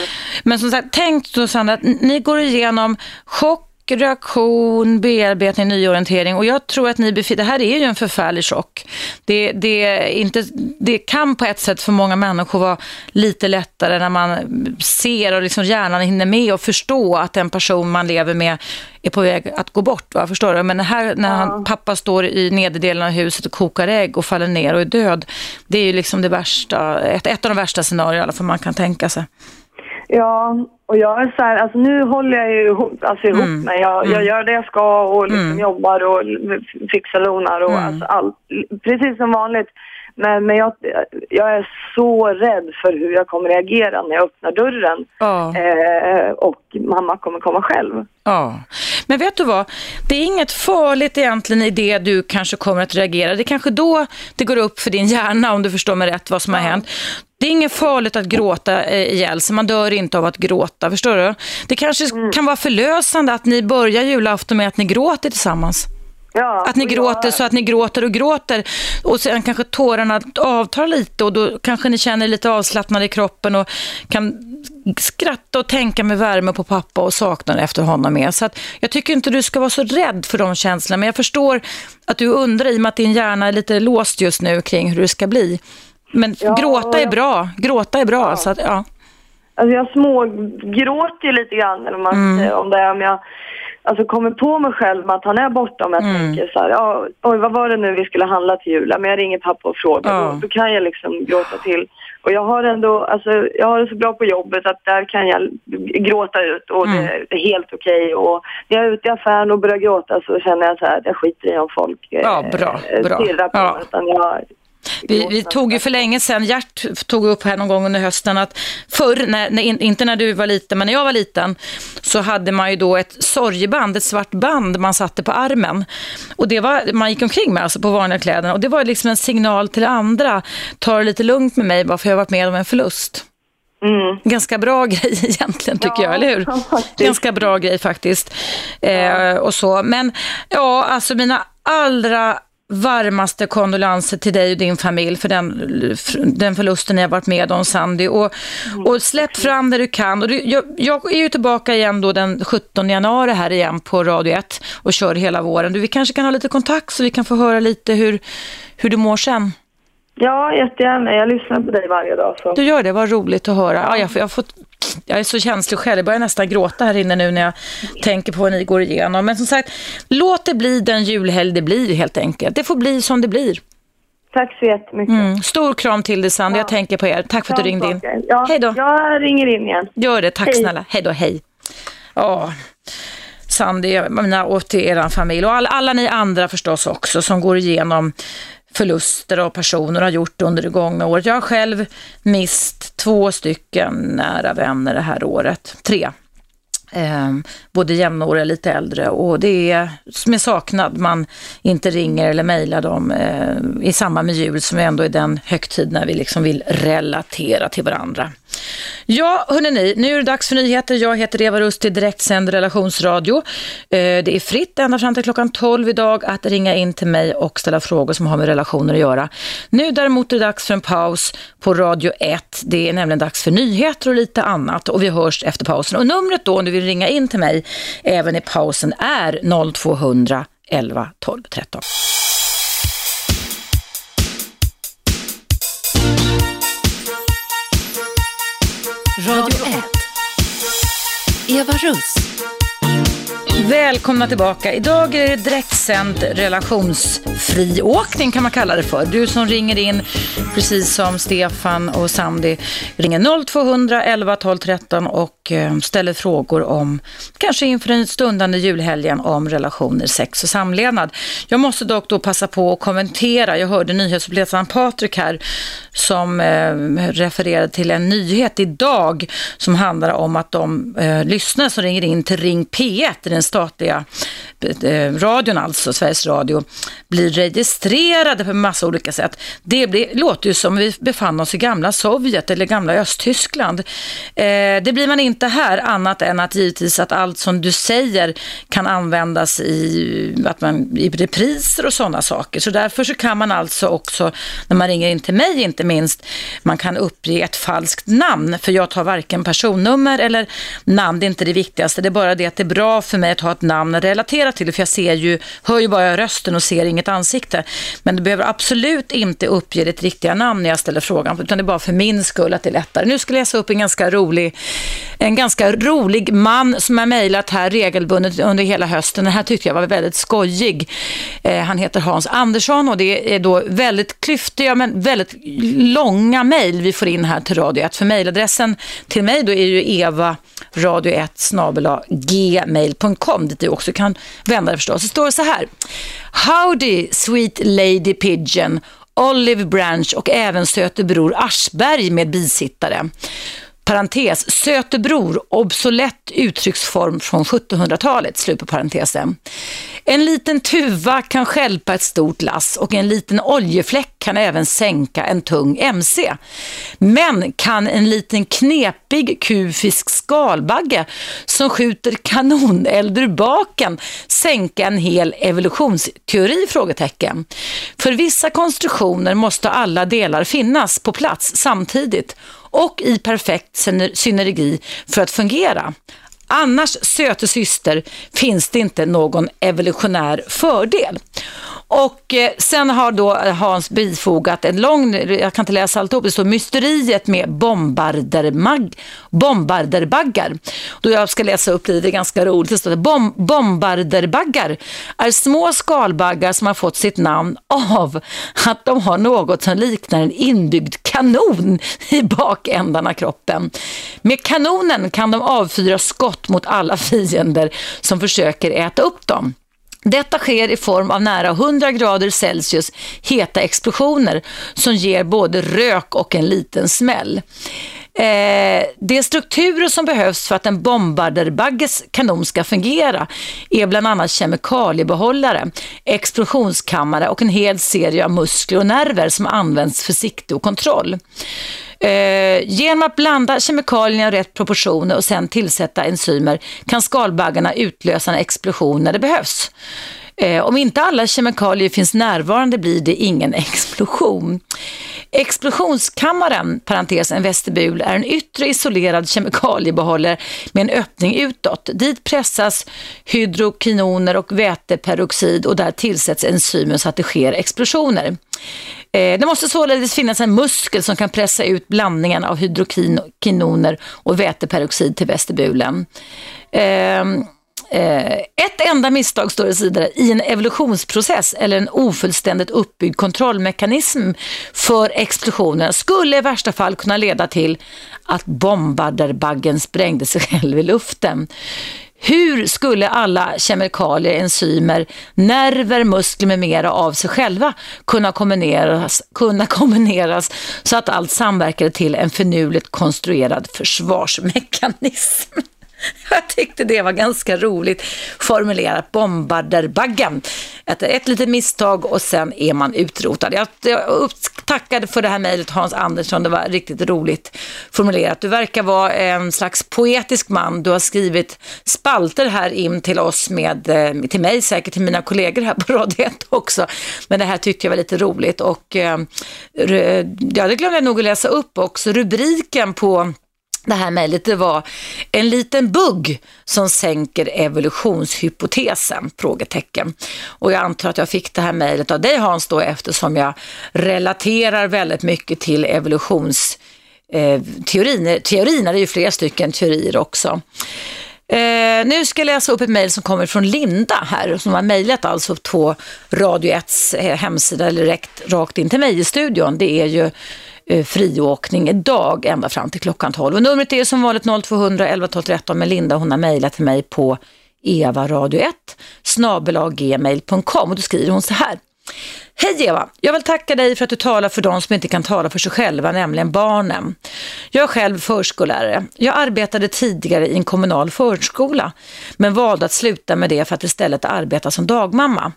Men som sagt, tänk då Sandra, att ni går igenom chock reaktion, bearbetning, nyorientering och jag tror att ni befinner, det här är ju en förfärlig chock. Det, det, inte, det kan på ett sätt för många människor vara lite lättare när man ser och liksom hjärnan hinner med och förstå att den person man lever med är på väg att gå bort. Va? Förstår du? Men här när han, pappa står i nederdelen av huset och kokar ägg och faller ner och är död, det är ju liksom det värsta, ett, ett av de värsta scenarierna fall man kan tänka sig. Ja, och jag är så här, alltså nu håller jag ju ihop, alltså ihop mm. mig. Jag, mm. jag gör det jag ska och liksom mm. jobbar och fixar lonar och mm. alltså allt. Precis som vanligt. Men, men jag, jag är så rädd för hur jag kommer reagera när jag öppnar dörren. Ja. Eh, och mamma kommer komma själv. Ja, men vet du vad? Det är inget farligt egentligen i det du kanske kommer att reagera. Det är kanske då det går upp för din hjärna, om du förstår mig rätt, vad som har hänt. Det är inget farligt att gråta eh, ihjäl sig. Man dör inte av att gråta, förstår du? Det kanske mm. kan vara förlösande att ni börjar julafton med att ni gråter tillsammans. Ja, att ni gråter jag... så att ni gråter och gråter och sen kanske tårarna avtar lite och då kanske ni känner lite avslappnade i kroppen och kan skratta och tänka med värme på pappa och sakna efter honom med. Så att jag tycker inte du ska vara så rädd för de känslorna men jag förstår att du undrar i och med att din hjärna är lite låst just nu kring hur det ska bli. Men ja, gråta är bra, gråta är bra. Ja. Så att, ja. Alltså jag smågråter ju lite grann eller man mm. om det om jag alltså kommer på mig själv med att han är borta om jag mm. tänker så här, ja, oj vad var det nu vi skulle handla till jul? Men jag ringer pappa och frågar, ja. då, då, kan jag liksom gråta till. Och jag har ändå, alltså jag har det så bra på jobbet att där kan jag gråta ut och mm. det, är helt okej. Okay. Och när jag är ute i affären och börjar gråta så känner jag så här, jag skiter i om folk ja, bra, eh, bra. stirrar på ja. mig. Utan jag, vi, vi, tog ju för länge sedan, Gert tog upp här någon gång under hösten att förr, när, när, inte när du var liten, men när jag var liten, så hade man ju då ett sorgeband, ett svart band man satte på armen. Och det var, man gick omkring med alltså på vanliga kläder. Och det var liksom en signal till andra, ta det lite lugnt med mig, bara för jag har varit med om en förlust. Mm. Ganska bra [LAUGHS] grej egentligen tycker ja, jag, eller hur? [LAUGHS] Ganska bra grej faktiskt. Ja. Eh, och så. Men ja, alltså mina allra varmaste kondolenser till dig och din familj för den, den förlusten ni har varit med om, Sandy. Och, och släpp fram det du kan. Och du, jag, jag, är ju tillbaka igen då den 17 januari här igen på Radio 1 och kör hela våren. Du, vi kanske kan ha lite kontakt så vi kan få höra lite hur, hur du mår sen. Ja, jättegärna. Jag lyssnar på dig varje dag. Så. Du gör det, vad roligt att höra. Ja, jag, jag, fått, jag är så känslig själv, jag börjar nästan gråta här inne nu när jag tänker på vad ni går igenom. Men som sagt, låt det bli den julhelg det blir helt enkelt. Det får bli som det blir. Tack så jättemycket. Mm. Stor kram till dig Sandra, ja. jag tänker på er. Tack för att du ringde in. Ja, hej då. Jag ringer in igen. Gör det, tack hej. snälla. Hej då, hej. Ja, Sandy, och till er familj och alla, alla ni andra förstås också som går igenom förluster av personer har gjort under det gångna året. Jag har själv mist två stycken nära vänner det här året. Tre. Eh, både jämnåriga och lite äldre och det är med saknad man inte ringer eller mejlar dem eh, i samband med jul som ändå är den högtid när vi liksom vill relatera till varandra. Ja, hörni, nu är det dags för nyheter. Jag heter Eva Rust i direktsänd relationsradio. Eh, det är fritt ända fram till klockan 12 idag att ringa in till mig och ställa frågor som har med relationer att göra. Nu däremot är det dags för en paus på Radio 1. Det är nämligen dags för nyheter och lite annat och vi hörs efter pausen. Och numret då, om du vill ringa in till mig även i pausen är 0200 11 12 13. Radio 1. Eva Russ. Välkomna tillbaka. Idag är det direktsänd friåkning kan man kalla det för. Du som ringer in, precis som Stefan och Sandy, ringer 0200 11 12 13 och eh, ställer frågor om, kanske inför den stundande julhelgen, om relationer, sex och samlevnad. Jag måste dock då passa på att kommentera, jag hörde nyhetsuppläsaren Patrik här som eh, refererade till en nyhet idag som handlar om att de eh, lyssnare som ringer in till Ring P1, den statliga eh, radion alltså, Sveriges Radio, blir registrerade på massa olika sätt. Det blir, låter ju som vi befann oss i gamla Sovjet eller gamla Östtyskland. Eh, det blir man inte här annat än att givetvis att allt som du säger kan användas i, att man, i repriser och sådana saker. Så därför så kan man alltså också, när man ringer in till mig inte minst, man kan uppge ett falskt namn. För jag tar varken personnummer eller namn, det är inte det viktigaste. Det är bara det att det är bra för mig att ha ett namn att relatera till. För jag ser ju, hör ju bara rösten och ser inget ansikte. Men du behöver absolut inte uppge ditt riktiga namn när jag ställer frågan. Utan det är bara för min skull att det är lättare. Nu ska jag läsa upp en ganska rolig, en ganska rolig man som har mejlat här regelbundet under hela hösten. Den här tyckte jag var väldigt skojig. Eh, han heter Hans Andersson och det är då väldigt klyftiga men väldigt långa mejl vi får in här till Radio 1. För mejladressen till mig då är ju eva radio1 gmail.com dit du också kan vända dig förstås. Det står så här. Howdy sweet lady pigeon Olive Branch och även Sötebror Aschberg med bisittare. Parentes, Sötebror, obsolet uttrycksform från 1700-talet, slut på parentesen. En liten tuva kan skälpa ett stort lass och en liten oljefläck kan även sänka en tung MC. Men kan en liten knepig kufisk skalbagge som skjuter kanoneld ur baken sänka en hel evolutionsteori? Frågetecken. För vissa konstruktioner måste alla delar finnas på plats samtidigt och i perfekt synergi för att fungera. Annars, söte syster, finns det inte någon evolutionär fördel. Och eh, sen har då Hans bifogat en lång, jag kan inte läsa alltihop, det står mysteriet med bombardermag, bombarderbaggar. Då jag ska läsa upp det, det är ganska roligt. Det står Bom, bombarderbaggar är små skalbaggar som har fått sitt namn av att de har något som liknar en inbyggd kanon i bakändan av kroppen. Med kanonen kan de avfyra skott mot alla fiender som försöker äta upp dem. Detta sker i form av nära 100 grader Celsius heta explosioner som ger både rök och en liten smäll. Eh, de strukturer som behövs för att en bombarderbagges kanon ska fungera är bland annat kemikaliebehållare, explosionskammare och en hel serie av muskler och nerver som används för sikte och kontroll. Eh, genom att blanda kemikalierna i rätt proportioner och sen tillsätta enzymer kan skalbaggarna utlösa en explosion när det behövs. Eh, om inte alla kemikalier finns närvarande blir det ingen [LAUGHS] explosion. Explosionskammaren, parentes en vestibul, är en yttre isolerad kemikaliebehållare med en öppning utåt. Dit pressas hydrokinoner och väteperoxid och där tillsätts enzymer så att det sker explosioner. Eh, det måste således finnas en muskel som kan pressa ut blandningen av hydrokinoner och väteperoxid till vestibulen. Ehm, Eh, ett enda misstag, står det vidare, i en evolutionsprocess eller en ofullständigt uppbyggd kontrollmekanism för explosionen skulle i värsta fall kunna leda till att bombarderbaggen sprängde sig själv i luften. Hur skulle alla kemikalier, enzymer, nerver, muskler med mera av sig själva kunna kombineras, kunna kombineras så att allt samverkade till en finurligt konstruerad försvarsmekanism? [LAUGHS] Jag tyckte det var ganska roligt formulerat, bombarderbaggen. Ett, ett litet misstag och sen är man utrotad. Jag, jag tackade för det här mejlet Hans Andersson, det var riktigt roligt formulerat. Du verkar vara en slags poetisk man. Du har skrivit spalter här in till oss, med, eh, till mig, säkert till mina kollegor här på Radio 1 också. Men det här tyckte jag var lite roligt och eh, ja, det glömde jag nog att läsa upp också. Rubriken på det här mejlet, det var en liten bugg som sänker evolutionshypotesen? Frågetecken. Och jag antar att jag fick det här mejlet av dig Hans då eftersom jag relaterar väldigt mycket till evolutionsteorin. Eh, teorin, det är ju flera stycken teorier också. Eh, nu ska jag läsa upp ett mejl som kommer från Linda här, som har mejlat alltså på Radio 1 eh, hemsida eller direkt rakt in till mig i studion. Det är ju Eh, friåkning idag ända fram till klockan 12. Och numret är som vanligt 0200 11 12 13 med Linda. Hon har mejlat till mig på evaradio1 snabelaggmail.com och då skriver hon så här. Hej Eva! Jag vill tacka dig för att du talar för de som inte kan tala för sig själva, nämligen barnen. Jag är själv förskollärare. Jag arbetade tidigare i en kommunal förskola, men valde att sluta med det för att istället arbeta som dagmamma.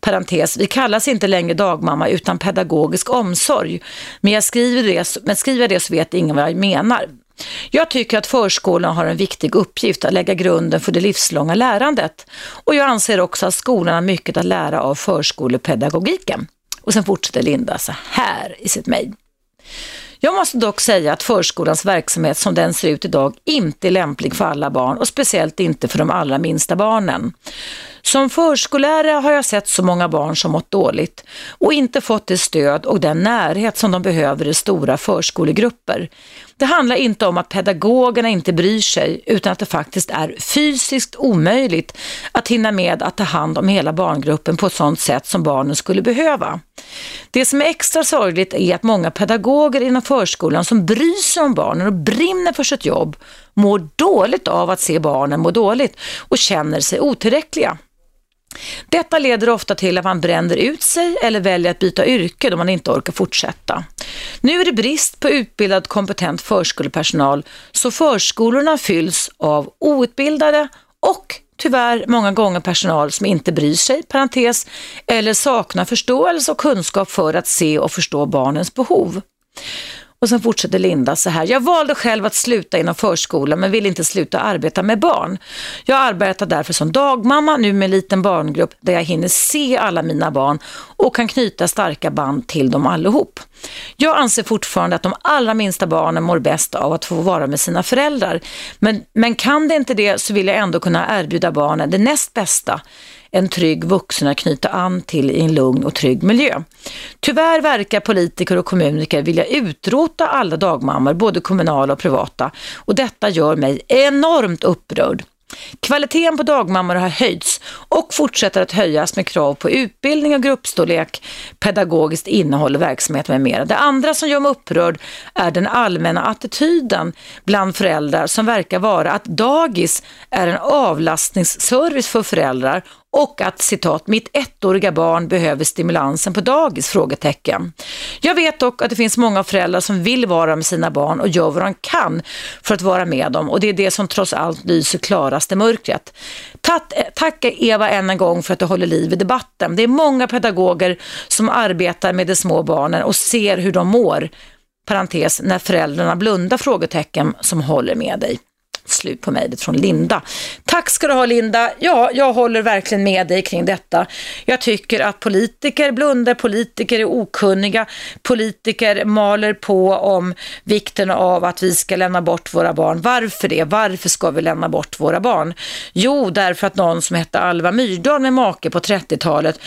Parentes, vi kallas inte längre dagmamma utan pedagogisk omsorg, men jag skriver det, men skriver det så vet ingen vad jag menar. Jag tycker att förskolan har en viktig uppgift att lägga grunden för det livslånga lärandet. Och jag anser också att skolan har mycket att lära av förskolepedagogiken. Och sen fortsätter Linda så här i sitt mejl. Jag måste dock säga att förskolans verksamhet som den ser ut idag inte är lämplig för alla barn och speciellt inte för de allra minsta barnen. Som förskollärare har jag sett så många barn som mått dåligt och inte fått det stöd och den närhet som de behöver i stora förskolegrupper. Det handlar inte om att pedagogerna inte bryr sig utan att det faktiskt är fysiskt omöjligt att hinna med att ta hand om hela barngruppen på ett sådant sätt som barnen skulle behöva. Det som är extra sorgligt är att många pedagoger inom förskolan som bryr sig om barnen och brinner för sitt jobb mår dåligt av att se barnen må dåligt och känner sig otillräckliga. Detta leder ofta till att man bränner ut sig eller väljer att byta yrke då man inte orkar fortsätta. Nu är det brist på utbildad kompetent förskolepersonal så förskolorna fylls av outbildade och tyvärr många gånger personal som inte bryr sig, parentes, eller saknar förståelse och kunskap för att se och förstå barnens behov. Och sen fortsätter Linda så här. Jag valde själv att sluta inom förskolan men vill inte sluta arbeta med barn. Jag arbetar därför som dagmamma nu med en liten barngrupp där jag hinner se alla mina barn och kan knyta starka band till dem allihop. Jag anser fortfarande att de allra minsta barnen mår bäst av att få vara med sina föräldrar. Men, men kan det inte det så vill jag ändå kunna erbjuda barnen det näst bästa en trygg vuxen att knyta an till i en lugn och trygg miljö. Tyvärr verkar politiker och kommuniker vilja utrota alla dagmammor, både kommunala och privata. Och detta gör mig enormt upprörd. Kvaliteten på dagmammor har höjts och fortsätter att höjas med krav på utbildning och gruppstorlek, pedagogiskt innehåll och verksamhet med mera. Det andra som gör mig upprörd är den allmänna attityden bland föräldrar som verkar vara att dagis är en avlastningsservice för föräldrar och att citat, mitt ettåriga barn behöver stimulansen på dagis? Frågetecken. Jag vet dock att det finns många föräldrar som vill vara med sina barn och gör vad de kan för att vara med dem och det är det som trots allt lyser klarast i mörkret. Tack, tack Eva än en gång för att du håller liv i debatten. Det är många pedagoger som arbetar med de små barnen och ser hur de mår, parentes, när föräldrarna blundar frågetecken som håller med dig. Slut på mejlet från Linda. Tack ska du ha Linda. Ja, jag håller verkligen med dig kring detta. Jag tycker att politiker blundar, politiker är okunniga, politiker maler på om vikten av att vi ska lämna bort våra barn. Varför det? Varför ska vi lämna bort våra barn? Jo, därför att någon som hette Alva Myrdal med make på 30-talet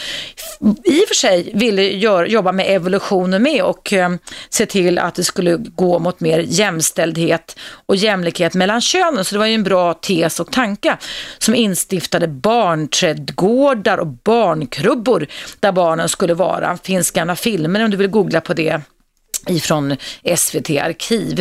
i och för sig ville gör, jobba med evolutionen med och eh, se till att det skulle gå mot mer jämställdhet och jämlikhet mellan kön könen. Så det var ju en bra tes och tanke som instiftade barnträdgårdar och barnkrubbor där barnen skulle vara. Finns gamla filmer om du vill googla på det ifrån SVT Arkiv.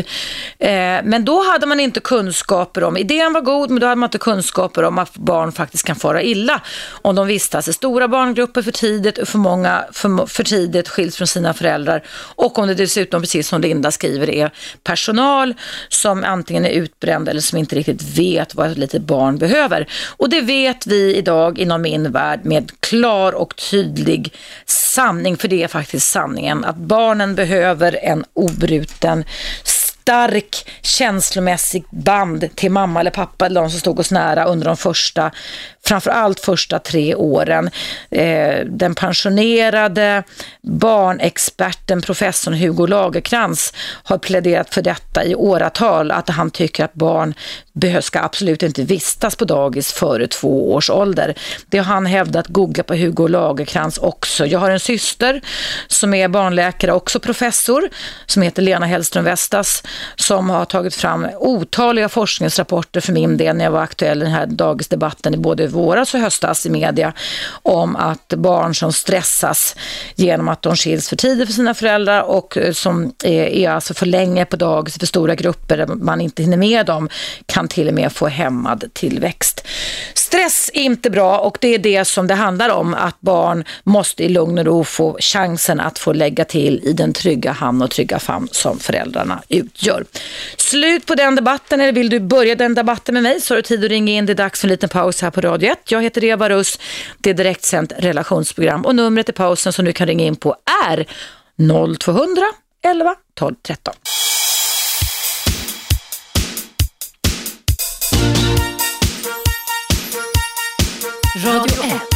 Eh, men då hade man inte kunskaper om, idén var god men då hade man inte kunskaper om att barn faktiskt kan fara illa om de vistas i stora barngrupper för tidigt, för många för, för tidigt skiljs från sina föräldrar och om det dessutom, precis som Linda skriver, är personal som antingen är utbränd eller som inte riktigt vet vad ett litet barn behöver. Och det vet vi idag inom min värld med klar och tydlig sanning, för det är faktiskt sanningen, att barnen behöver en obruten stark känslomässig band till mamma eller pappa eller de som stod oss nära under de första, framförallt första tre åren. Eh, den pensionerade barnexperten professorn Hugo Lagerkrans har pläderat för detta i åratal, att han tycker att barn ska absolut inte vistas på dagis före två års ålder. Det har han hävdat, googla på Hugo Lagerkrans också. Jag har en syster som är barnläkare, också professor, som heter Lena Hellström Vestas som har tagit fram otaliga forskningsrapporter för min del när jag var aktuell i den här dagisdebatten i både våras och höstas i media om att barn som stressas genom att de skiljs för tidigt för sina föräldrar och eh, som är, är alltså för länge på dagis för stora grupper där man inte hinner med dem kan till och med få hämmad tillväxt. Stress är inte bra och det är det som det handlar om att barn måste i lugn och ro få chansen att få lägga till i den trygga hamn och trygga famn som föräldrarna utgör. Slut på den debatten eller vill du börja den debatten med mig så har du tid att ringa in. Det är dags för en liten paus här på Radio 1. Jag heter Eva Russ. Det är direktsänt relationsprogram och numret i pausen som du kan ringa in på är 0200 11 12 13. Radio 1.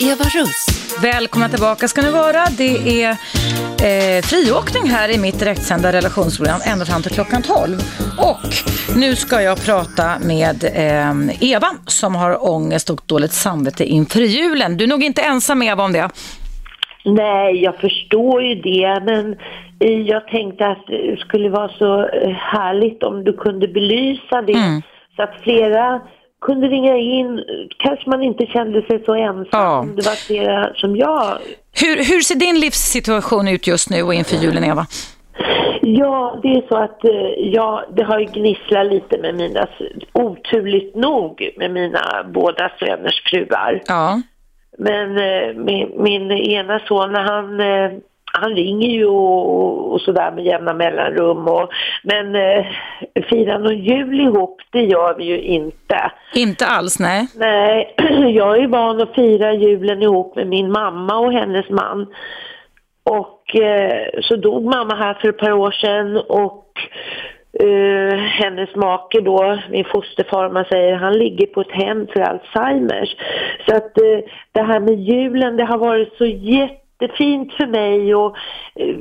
Eva Russ. Välkomna tillbaka ska ni vara. Det är eh, friåkning här i mitt direktsända relationsprogram ända fram till klockan 12. Och nu ska jag prata med eh, Eva som har ångest och dåligt samvete inför julen. Du är nog inte ensam Eva om det. Nej, jag förstår ju det, men eh, jag tänkte att det skulle vara så eh, härligt om du kunde belysa det Mm. så att flera kunde ringa in. Kanske man inte kände sig så ensam Ja. det var flera som jag. Hur, hur ser din livssituation ut just nu och inför julen Eva? Ja, det är så att eh, ja, det har ju gnisslat lite med mina, oturligt nog, med mina båda söners fruar. Ja. Men eh, min, min ena son, han, eh, han ringer ju och, och sådär med jämna mellanrum. Och, men eh, fira någon jul ihop, det gör vi ju inte. Inte alls, nej. Nej, [CLEARS THROAT] jag är van att fira julen ihop med min mamma och hennes man. Och eh, så dog mamma här för ett par år sedan och eh, hennes make då, min fosterfar man säger, han ligger på ett hem för Alzheimers. Så att eh, det här med julen, det har varit så jättefint för mig och eh,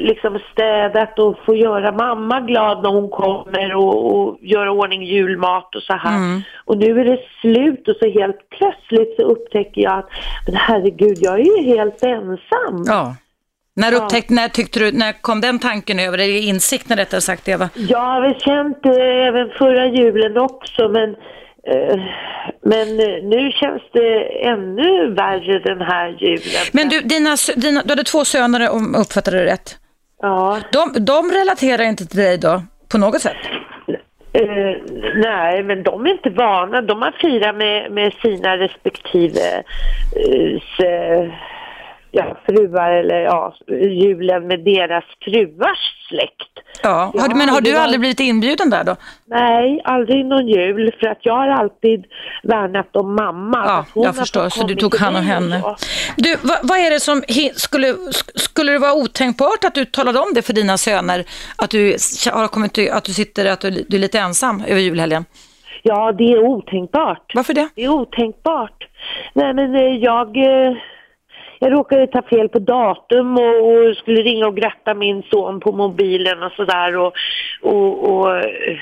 liksom städat och få göra mamma glad när hon kommer och, och göra ordning julmat och så här. Mm. Och nu är det slut och så helt plötsligt så upptäcker jag att men herregud, jag är ju helt ensam. Ja. När, upptäckte, när, tyckte du, när kom den tanken över, eller insikten rättare sagt Eva? Jag har väl känt det även förra julen också men men eh, nu känns det ännu värre den här julen. Men du, dina, dina, du hade två söner om jag uppfattade det rätt. Ja, De, de relaterar inte till dig då, på något sätt? eh, nej men de är inte vana. De har firat med, med sina respektive eh, s- ja, fruar eller ja, julen med deras fruars släkt. Ja, har, men har du aldrig blivit inbjuden där då? Nej, aldrig någon jul för att jag har alltid värnat om mamma. Ja, jag förstår, så du tog hand om henne. Du, vad, vad är det som, skulle, sk- skulle det vara otänkbart att du talade om det för dina söner? Att du, har kommit, att du sitter, att du, du är lite ensam över julhelgen? Ja, det är otänkbart. Varför det? Det är otänkbart. Nej, men eh, jag, eh, jag råkade ta fel på datum och, och skulle ringa och gratta min son på mobilen och sådär. Och, och, och eh,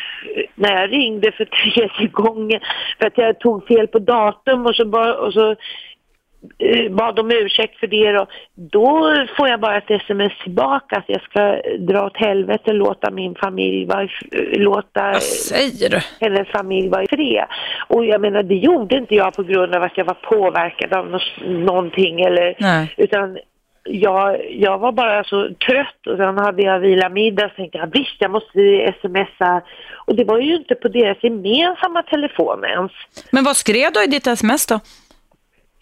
när jag ringde för [LAUGHS] tredje gången för att jag tog fel på datum och så, bara, och så bad om ursäkt för det och då får jag bara ett sms tillbaka att jag ska dra åt helvete och låta min familj vara, i- låta hennes familj var i fred. Och jag menar, det gjorde inte jag på grund av att jag var påverkad av nå- någonting eller, Nej. utan jag, jag var bara så trött och sen hade jag vila middag och tänkte jag visst jag måste smsa och det var ju inte på deras gemensamma telefon ens. Men vad skrev du i ditt sms då?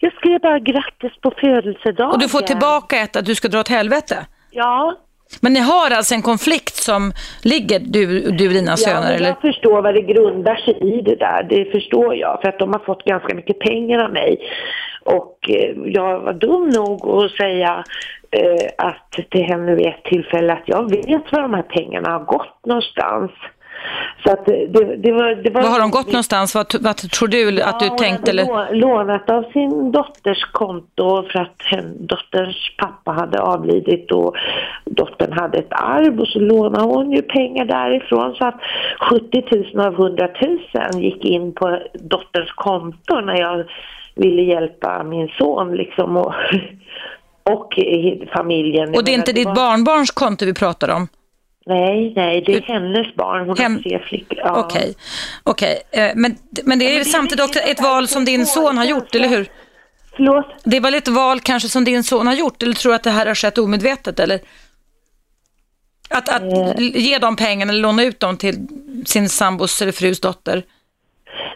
Jag skrev bara grattis på födelsedagen. Och du får tillbaka ett att du ska dra åt helvete? Ja, Men ni har alltså en konflikt som ligger, du, du och dina Ja, söner? men eller? jag förstår vad det grundar sig i det där. Det förstår jag. För att de har fått ganska mycket pengar av mig. Och eh, jag var dum nog att säga eh, att till henne vid ett tillfälle att jag vet var de här pengarna har gått någonstans. Så att det, det var... Det var Var har de gått någonstans? Vad, vad tror du att du Ja, hon tänkte? Eller? lå- lånat av sin dotters konto för att hen, dotterns pappa hade avlidit och dottern hade ett arv och så lånade hon ju pengar därifrån så att 70 000 av 100 000 gick in på dotterns konto när jag ville hjälpa min son liksom och, [LAUGHS] och familjen. Och det är inte ditt barnbarns konto vi pratar om? Nej, nej, det är hennes barn. Hon Hem- har tre flickor. Ja. Okej, okej. Eh, Men, men det är ju det samtidigt också ett val som din son har gjort, eller hur? Förlåt? Det är väl ett val kanske som din son har gjort, eller tror du att det här har skett omedvetet, eller? Att, att Eh. ge dem pengarna eller låna ut dem till sin sambos eller frus dotter.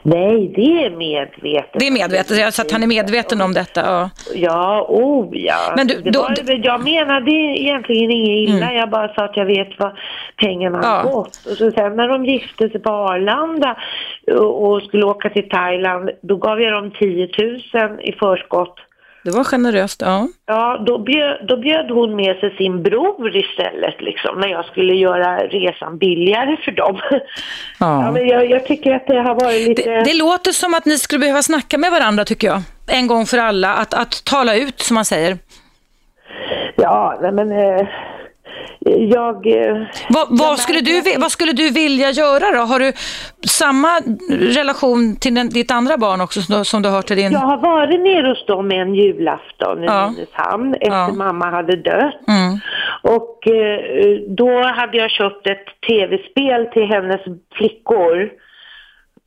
Nej, det är medvetet. Det är medvetet, så att han är medveten om detta. Ja. Ja, oh ja. Men du- då- var, väl- jag menade egentligen inget illa. Mm. Jag bara sa att jag vet vad pengarna Ja. har gått. Och så sen när de gifte sig på Arlanda och, och skulle åka till Thailand, då gav jag dem 10 000 i förskott. Det var generöst, ja. Ja, då bjöd, då bjöd hon med sig sin bror istället liksom, när jag skulle göra resan billigare för dem. Ja, ja. men jag, jag tycker att det har varit lite... Det, det låter som att ni skulle behöva snacka med varandra, tycker jag. En gång för alla, att, att tala ut, som man säger. Ja, men eh, jag... Eh, Vad, vad, men- skulle du, vad skulle du vilja göra då? Har du samma relation till den, ditt andra barn också som du, som du har till din... Jag har varit nere hos dem en julafton i Ja. Nynäshamn efter Ja. mamma hade dött. Mm. Och eh, då hade jag köpt ett tv-spel till hennes flickor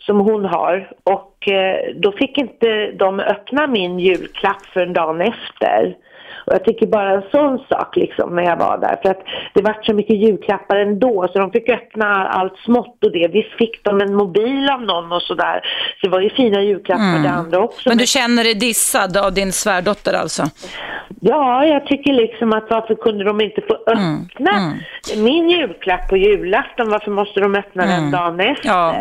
som hon har. Och eh, då fick inte de öppna min julklapp för en dag efter. Och jag tycker bara en sån sak liksom när jag var där. För att det var så mycket julklappar ändå så de fick öppna allt smått och det. Visst fick de en mobil av någon och sådär. Så det var ju fina julklappar det andra också. Men du känner dig dissad av din svärdotter alltså? Ja, jag tycker liksom att varför kunde de inte få öppna min julklapp på julafton? Varför måste de öppna den dagen efter? Ja.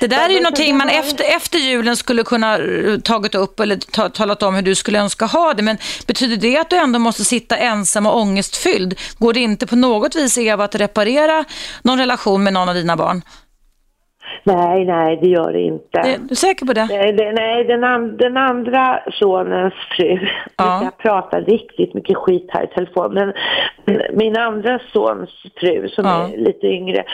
Det där är ju någonting man efter, efter julen skulle kunna eh, tagit upp eller ta, talat om hur du skulle önska ha det. Men betyder det att du ändå måste sitta ensam och ångestfylld? Går det inte på något vis, Eva, att reparera någon relation med någon av dina barn? Nej, nej, det gör det inte. Är du säker på det? Nej, det, nej den, an, den andra sonens fru, Ja. jag pratar riktigt mycket skit här i telefon, men min andra sons fru som Ja. är lite yngre,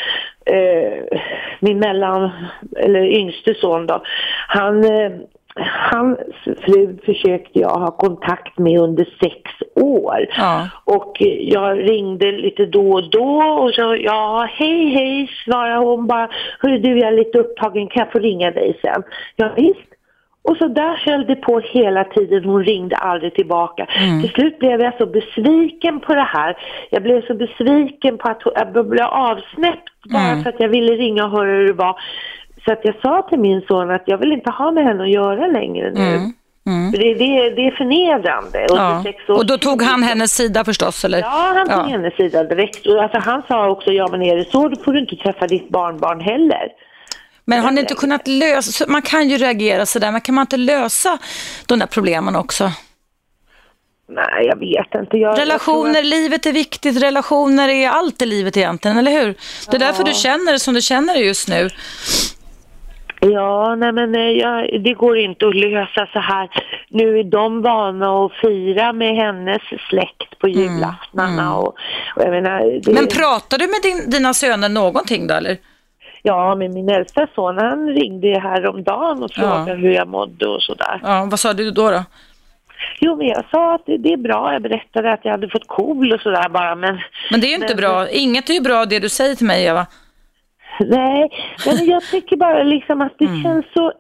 eh, min mellan, eller yngste son då, han, eh, hans fru försökte jag ha kontakt med under sex år. Ja. Och jag ringde lite då och då och så, ja hej hej svarade hon bara, hörru du jag är lite upptagen, kan jag få ringa dig sen? Ja visst. Och så där höll det på hela tiden, hon ringde aldrig tillbaka. Till slut blev jag så besviken på det här. Jag blev så besviken på att jag blev avsnäppt bara för att jag ville ringa och höra hur det var. Så att jag sa till min son att jag vill inte ha med henne att göra längre nu. För det, det, det är förnedrande. Under Ja. års Och då tog han hennes sida förstås, eller? Ja, han tog Ja. hennes sida direkt. Och Alltså, han sa också, ja men är det så då får du inte träffa ditt barnbarn heller. Men har ni inte kunnat lösa, man kan ju reagera sådär, men kan man inte lösa de där problemen också? Nej, jag vet inte. Jag, Relationer, jag tror livet är viktigt, relationer är allt i livet egentligen, eller hur? Det är därför du känner det som du känner det just nu. Ja, nej men eh, jag, det går inte att lösa så här. Nu är de vana att fira med hennes släkt på julaftnarna och, och jag menar... Det, Men pratar du med din, dina söner någonting då, eller? Ja, men min äldsta son han ringde häromdagen och frågade Ja. hur jag mådde och sådär. Ja, vad sa du då? då? Jo, men jag sa att det, det är bra. Jag berättade att jag hade fått KOL och sådär bara, men... Men det är ju inte bra. Inget är ju bra det du säger till mig, Eva. Nej, men jag [LAUGHS] tycker bara liksom att Mm. det känns så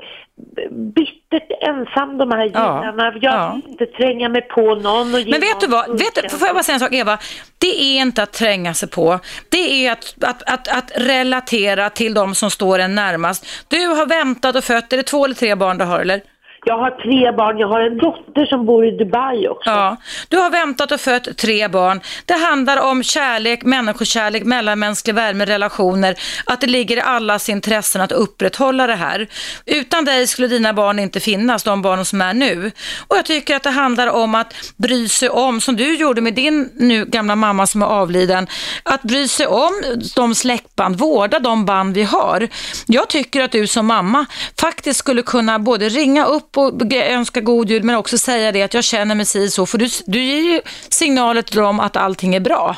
bittert ensam de här Ja, jularna. Jag ja. vill inte tränga mig på någon och ge Men vet du vad, vet du, får jag bara säga en sak Eva? Det är inte att tränga sig på. Det är att, att, att, att relatera till de som står en närmast. Du har väntat och fött, är det två eller tre barn du har eller? Jag har tre barn, jag har en dotter som bor i Dubai också. Ja, du har väntat och fött tre barn. Det handlar om kärlek, människokärlek, mellanmänsklig värme, relationer. Att det ligger i allas intressen att upprätthålla det här. Utan dig skulle dina barn inte finnas, de barn som är nu. Och jag tycker att det handlar om att bry sig om, som du gjorde med din nu gamla mamma som är avliden, att bry sig om de släktband, vårda de band vi har. Jag tycker att du som mamma faktiskt skulle kunna både ringa upp och önska god jul men också säga det att jag känner mig si så, för du, du ger ju signaler till dem att allting är bra.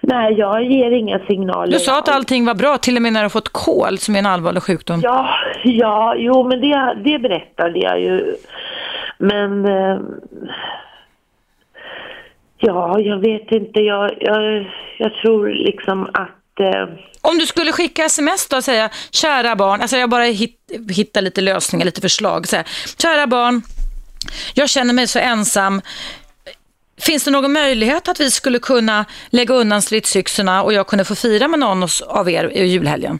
Nej, jag ger inga signaler. Du sa att allting var bra, till och med när du fått kol som är en allvarlig sjukdom. Ja, ja, jo men det, det berättade jag ju. Men... Eh, Ja, jag vet inte. Jag, jag, jag tror liksom att... Eh... Om du skulle skicka sms då och säga, kära barn, alltså jag bara hitt, hittar lite lösningar, lite förslag. Så här, kära barn, jag känner mig så ensam. Finns det någon möjlighet att vi skulle kunna lägga undan stridsyxorna och jag kunde få fira med någon av er i julhelgen?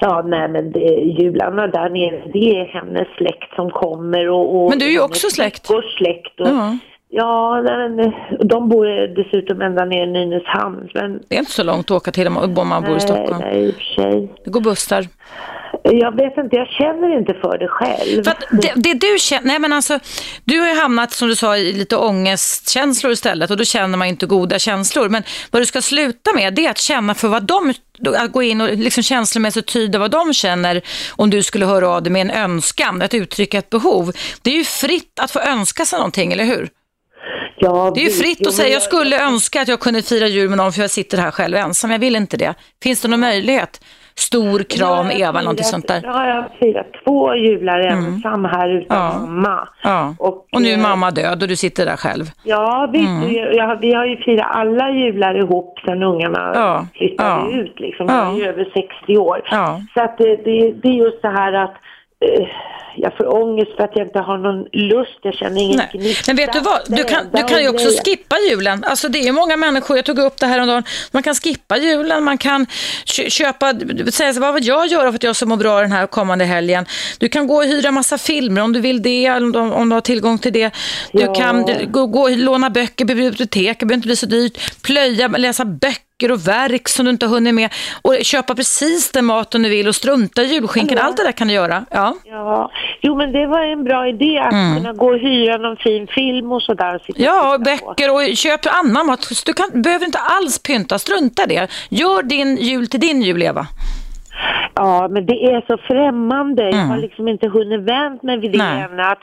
Ja, nej men det, jularna där nere, det är hennes släkt som kommer och... och men du är ju också släkt. Och släkt och, ja. Ja, men, de bor dessutom ända ner i Nynäshamn. Men... Det är inte så långt att åka till om man bor i Stockholm. Nej, i och för sig. Det går bussar. Jag vet inte, jag känner inte för det själv. För det, det, du känner, nej men alltså, du har ju hamnat som du sa i lite ångestkänslor istället och då känner man inte goda känslor. Men vad du ska sluta med det är att känna för vad de, att gå in och liksom känslomässigt tyda vad de känner om du skulle höra av dig med en önskan, att uttrycka ett behov. Det är ju fritt att få önska sig någonting, eller hur? Ja, det är ju fritt att säga, jag skulle önska att jag kunde fira jul med någon för jag sitter här själv ensam, jag vill inte det. Finns det någon möjlighet? Stor kram, Eva, firat, någonting sånt där. Ja, jag har firat två jular mm. ensam här utan ja. mamma. Ja. Och, och nu är eh, mamma död och du sitter där själv. Ja, visst. Mm. Vi, vi har ju firat alla jular ihop sedan ungarna ja. flyttade ja. ut. Liksom. Jag är ju över 60 år. Så att det, det, det är just så här att jag får ångest för att jag inte har någon lust, jag känner ingen Nej. Gnista. Men vet du vad, du kan, du kan ju också skippa julen. Alltså det är ju många människor, jag tog upp det här om dagen, man kan skippa julen, man kan köpa, säga så, vad vill jag göra för att jag ska må bra den här kommande helgen? Du kan gå och hyra massa filmer om du vill det, om, om du har tillgång till det. Du ja. kan gå, gå och låna böcker på bibliotek, det behöver inte bli så dyrt. Plöja, läsa böcker böcker och verk som du inte har hunnit med och köpa precis den maten du vill och strunta i julskinkan. Allt det där kan du göra. Ja. ja. Jo, men det var en bra idé att mm. kunna gå och hyra någon fin film och sådär. Ja, och böcker och köp annan mat. Du kan, behöver inte alls pynta, strunta det. Gör din jul till din jul, Eva. Ja, men det är så främmande. Mm. Jag har liksom inte hunnit vänt mig vid det ämnet.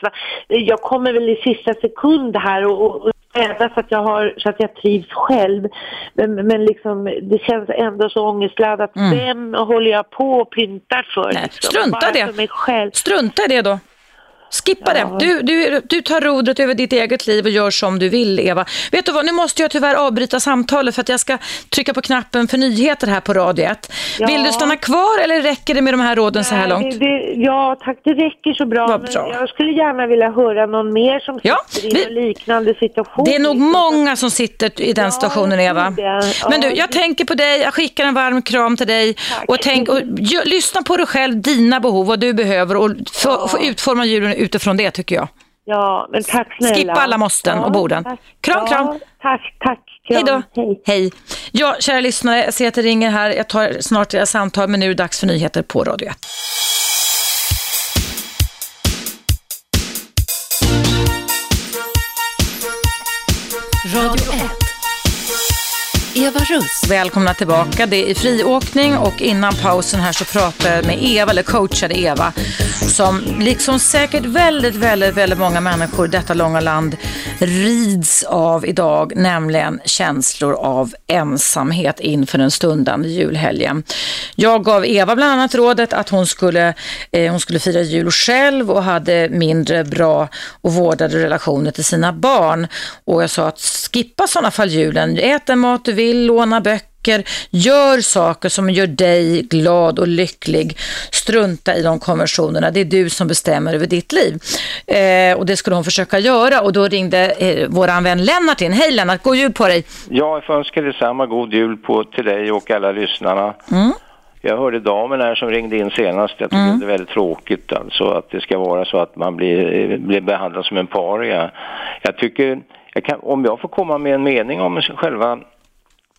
Jag kommer väl i sista sekund här och, och städa så att jag har så att jag trivs själv. Men, men liksom, det känns ändå så ångestladdat. Mm. Vem håller jag på och pyntar för? Nej, liksom? strunta det. För mig själv. Strunta det då. Skippa ja. det. Du, du, du tar rodret över ditt eget liv och gör som du vill, Eva. Vet du vad, nu måste jag tyvärr avbryta samtalet för att jag ska trycka på knappen för nyheter här på Radio 1. Ja. Vill du stanna kvar eller räcker det med de här råden Nej, så här långt? Det, ja, tack, det räcker så bra. bra. Jag skulle gärna vilja höra någon mer som ja, sitter i en liknande situation. Det är nog många som sitter i den situationen, Eva. Men du, jag tänker på dig, jag skickar en varm kram till dig tack. och, tänk, och lyssna på dig själv, dina behov, vad du behöver och få, få utforma julen utifrån det tycker jag. Ja, men tack snälla. Skippa alla måsten ja, och borden. Tack. Kram, kram. Ja, tack, tack. Kram. Hej då. Hej. Hej. Ja, kära lyssnare, jag ser att det ringer här. Jag tar snart era samtal, men nu är det dags för nyheter på Radio 1. Radio 1. Eva Russ. Välkomna tillbaka. Det är friåkning och innan pausen här så pratade jag med Eva, eller coachade Eva, som liksom säkert väldigt, väldigt, väldigt många människor i detta långa land rids av idag, nämligen känslor av ensamhet inför den stundande julhelgen. Jag gav Eva bland annat rådet att hon skulle, eh, hon skulle fira jul själv och hade mindre bra och vårdade relationer till sina barn. Och jag sa att skippa sådana fall julen, ät den mat du vill, låna böcker, gör saker som gör dig glad och lycklig. Strunta i de konventionerna, det är du som bestämmer över ditt liv. Eh, och det skulle hon försöka göra och då ringde eh, våran vän Lennart in. Hej Lennart, god jul på dig. Ja, jag får önska detsamma, god jul på, till dig och alla lyssnarna. Mm. Jag hörde damen här som ringde in senast. Jag tycker mm. det är väldigt tråkigt alltså att det ska vara så att man blir, blir behandlad som en paria. Jag tycker, jag kan, om jag får komma med en mening om själva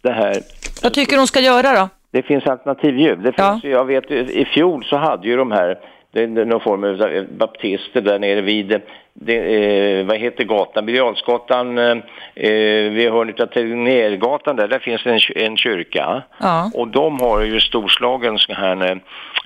det här. Vad tycker hon ska göra då? Det finns alternativljud. Det finns, ja. Jag vet i fjol så hade ju de här det är någon form av baptister där nere vid, det, eh, vad heter gatan, Birger eh, eh, vid hörnet av Tegnérgatan där, där finns en, en kyrka. Ja. Och de har ju storslagen sån här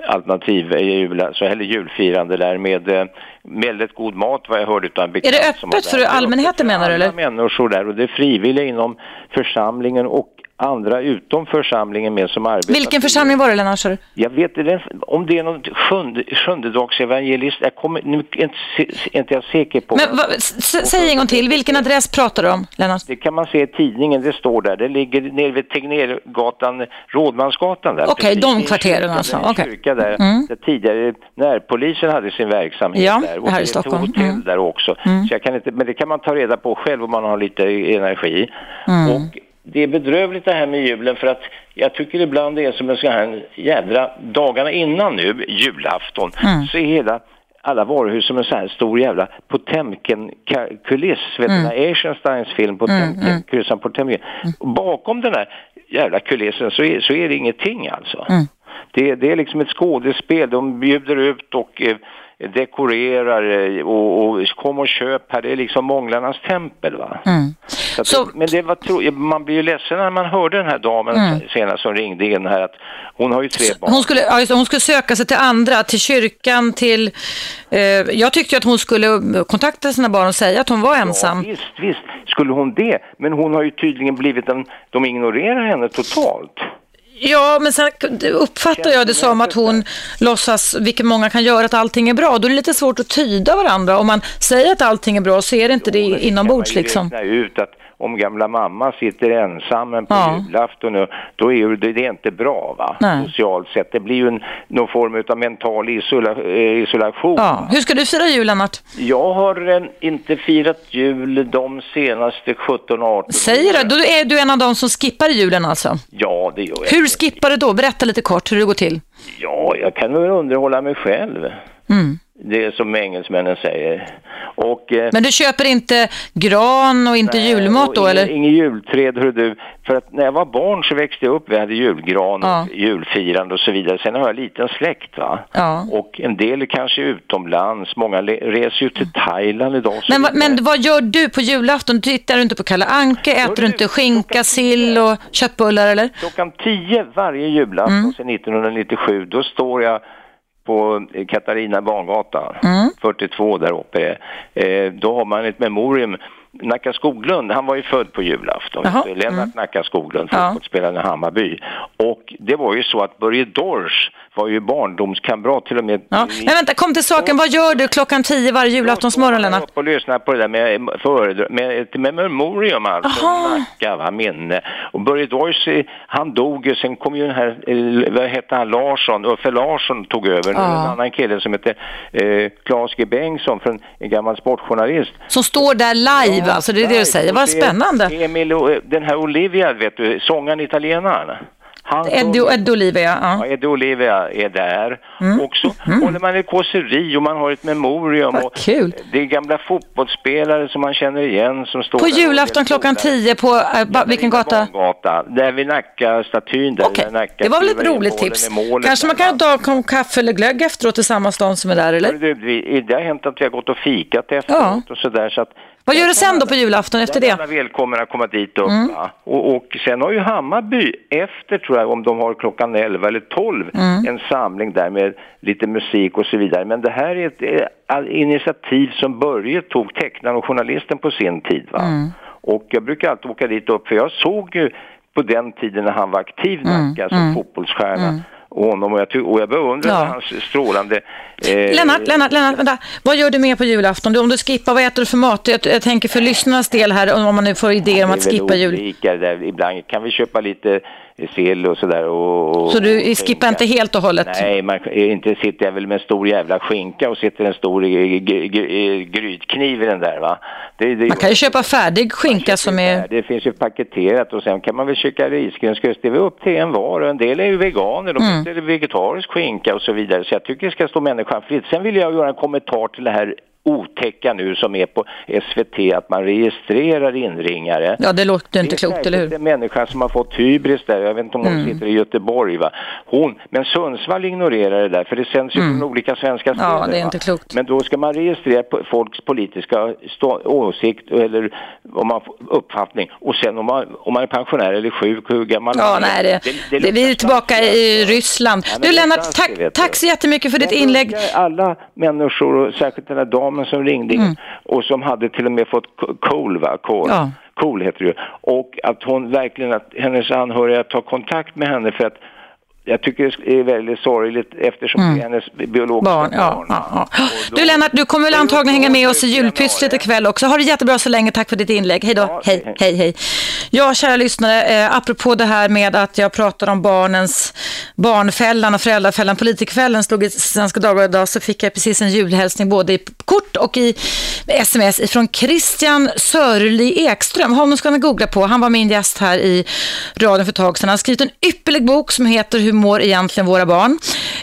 alternativ eh, jul, alltså, eller julfirande där med väldigt god mat vad jag hörde utav Är det öppet för allmänheten menar du eller? människor där och det är frivilliga inom församlingen och andra utom församlingen med som arbetar. Vilken församling var det Lennart? Jag vet inte om det är någon sjunde, sjundedagsevangelist. Jag kommer nu inte, inte jag säker på. Men va, säg en gång till, vilken adress pratar du om Lennart? Det kan man se i tidningen, det står där. Det ligger nere vid Tegnérgatan, Rådmansgatan där. Okej, okay, de kvarteren alltså. Okay. kyrka där, mm. där tidigare närpolisen hade sin verksamhet ja, där. Och här i Stockholm. hotell mm. där också. Mm. Så jag kan inte, men det kan man ta reda på själv om man har lite energi. Mm. Och det är bedrövligt det här med julen för att jag tycker ibland det är som en sån här jädra, dagarna innan nu, julafton, mm. så är hela alla varuhus som en sån här stor jävla Potemkin-kuliss. Vet mm. du, Eisensteins film Potemkin, mm, mm. Potemkin. Mm. Bakom den här jävla kulissen så är, så är det ingenting alltså. Mm. Det, det är liksom ett skådespel, de bjuder ut och eh, dekorerar eh, och, och kom och köp här, det är liksom månglarnas tempel va. Mm. Så så... Det, men det var tro, man blir ju ledsen när man hörde den här damen mm. senast som ringde in här att hon har ju tre barn. Hon skulle, ja, hon skulle söka sig till andra, till kyrkan, till... Eh, jag tyckte att hon skulle kontakta sina barn och säga att hon var ensam. Ja, visst, visst skulle hon det. Men hon har ju tydligen blivit en... De ignorerar henne totalt. Ja, men sen uppfattar jag det som att hon låtsas, vilket många kan göra, att allting är bra. Då är det lite svårt att tyda varandra. Om man säger att allting är bra så är det inte det inombords liksom. ut att om gamla mamma sitter ensam på ja. julafton, och, då är det, det är inte bra va? Nej. socialt sett. Det blir ju en, någon form av mental isola, eh, isolation. Ja. Hur ska du fira jul Lennart? Jag har eh, inte firat jul de senaste 17-18 åren. Säger du? Då är du en av dem som skippar julen alltså? Ja, det gör jag. Hur skippar du då? Berätta lite kort hur det går till. Ja, jag kan väl underhålla mig själv. Mm. Det är som engelsmännen säger. Och, eh, Men du köper inte gran och inte nej, julmat då eller? Ingen julträd hör du. För att när jag var barn så växte jag upp, vi hade julgran och ja. julfirande och så vidare. Sen har jag liten släkt va. Ja. Och en del kanske utomlands, många reser ju till Thailand idag. Men, men vad gör du på julafton? Tittar du inte på Kalle Anke? Äter du, du inte skinka, sill och köttbullar eller? Klockan tio varje julafton mm. sedan 1997, då står jag på Katarina Bangata, mm. 42 där uppe. Eh, då har man ett memorium Nacka Skoglund, han var ju född på julafton. Lennart mm. Nacka Skoglund, fotbollsspelaren i Hammarby. Och det var ju så att Börje Dorsch var ju barndomskamrat till och med. Ja. Men vänta, kom till saken. Vad gör du klockan tio varje julaftonsmorgon, Lennart? Jag och lyssna på det där med, med, med, med memorium alltså. Nacka, va, minne. Och Börje Dorsch, han dog ju, sen kom ju den här, eh, vad hette han, Larsson, Uffe Larsson tog över. Ja. En annan kille som heter eh, Claes G. Bengtsson, från en gammal sportjournalist. Som står där live ja, alltså, det är det du säger. Vad spännande. Emil, den här Olivia, vet du, sångaren italienaren. Eddie, Eddie Olivia, ja. ja. Eddie Olivia är där mm. också. Mm. Håller man ett kåseri och man har ett memorium. Vad och kul. Det är gamla fotbollsspelare som man känner igen som står På julafton klockan tio på, äh, vilken gata? gata? Där vid Nacka-statyn. Där okay. Nacka det var väl ett roligt tips. Kanske man kan ta en kaffe eller glögg efteråt till samma stad som är där, eller? Det, det har hänt att vi har gått och fikat efteråt ja. och sådär. Så att vad gör du sen då på julafton efter det? Alla välkomna att komma dit upp. Mm. Och, och sen har ju Hammarby efter tror jag om de har klockan 11 eller 12 mm. en samling där med lite musik och så vidare. Men det här är ett, ett initiativ som Börje tog, tecknaren och journalisten på sin tid. Va? Mm. Och jag brukar alltid åka dit upp för jag såg ju på den tiden när han var aktiv mm. Nacka som mm. fotbollsstjärna mm honom och jag, och jag beundrar ja. hans strålande... Eh, Lennart, Lennart, Lennart, vänta. Vad gör du mer på julafton? Du, om du skippar, vad äter du för mat? Jag, jag tänker för lyssnarnas del här, om man nu får idéer om att skippa jul. Där. Ibland kan vi köpa lite sill och sådär. Och, och, så du skippar inte helt och hållet? Nej, man, inte sitter jag väl med en stor jävla skinka och sitter en stor grytkniv i den där va. Det, det, man kan ju köpa färdig skinka som är... Det finns ju paketerat och sen kan man väl köpa risgrynsgröt. Det är upp till en var och en del är ju veganer, de mm. äter vegetarisk skinka och så vidare. Så jag tycker det ska stå människan fritt. Sen vill jag göra en kommentar till det här otäcka nu som är på SVT att man registrerar inringare. Ja, det låter inte klokt, eller hur? Det är en människa som har fått hybris där, jag vet inte om hon mm. sitter i Göteborg va. Hon, men Sundsvall ignorerar det där för det sänds ju mm. från olika svenska städer. Ja, det är inte klokt. Men då ska man registrera folks politiska åsikt eller om man uppfattning och sen om man, om man är pensionär eller sjuk, hur gammal ja, man nej, det, det, det, vi är tillbaka i Ryssland. Ja, du Lennart, tack, tack så jättemycket för ditt inlägg. Alla människor och särskilt den här damen damen som ringde in mm. och som hade till och med fått KOL, va? Kol. Ja. Cool heter det ju. Och att hon verkligen, att hennes anhöriga tar kontakt med henne för att jag tycker det är väldigt sorgligt eftersom mm. det är hennes biologiska barn. Ja, ja, ja. Du Lennart, du kommer väl antagligen hänga med oss i julpysslet ikväll också. Ha det jättebra så länge. Tack för ditt inlägg. Hej då. Hej, hej, hej. Ja, kära lyssnare, eh, apropå det här med att jag pratar om barnens barnfällan och föräldrafällan, politikfällen slog i Svenska Dagbladet idag så fick jag precis en julhälsning både i kort och i sms från Christian Sörli Ekström. Honom ska ni googla på. Han var min gäst här i radion för ett tag sedan. Han har skrivit en ypperlig bok som heter Hur mår egentligen våra barn?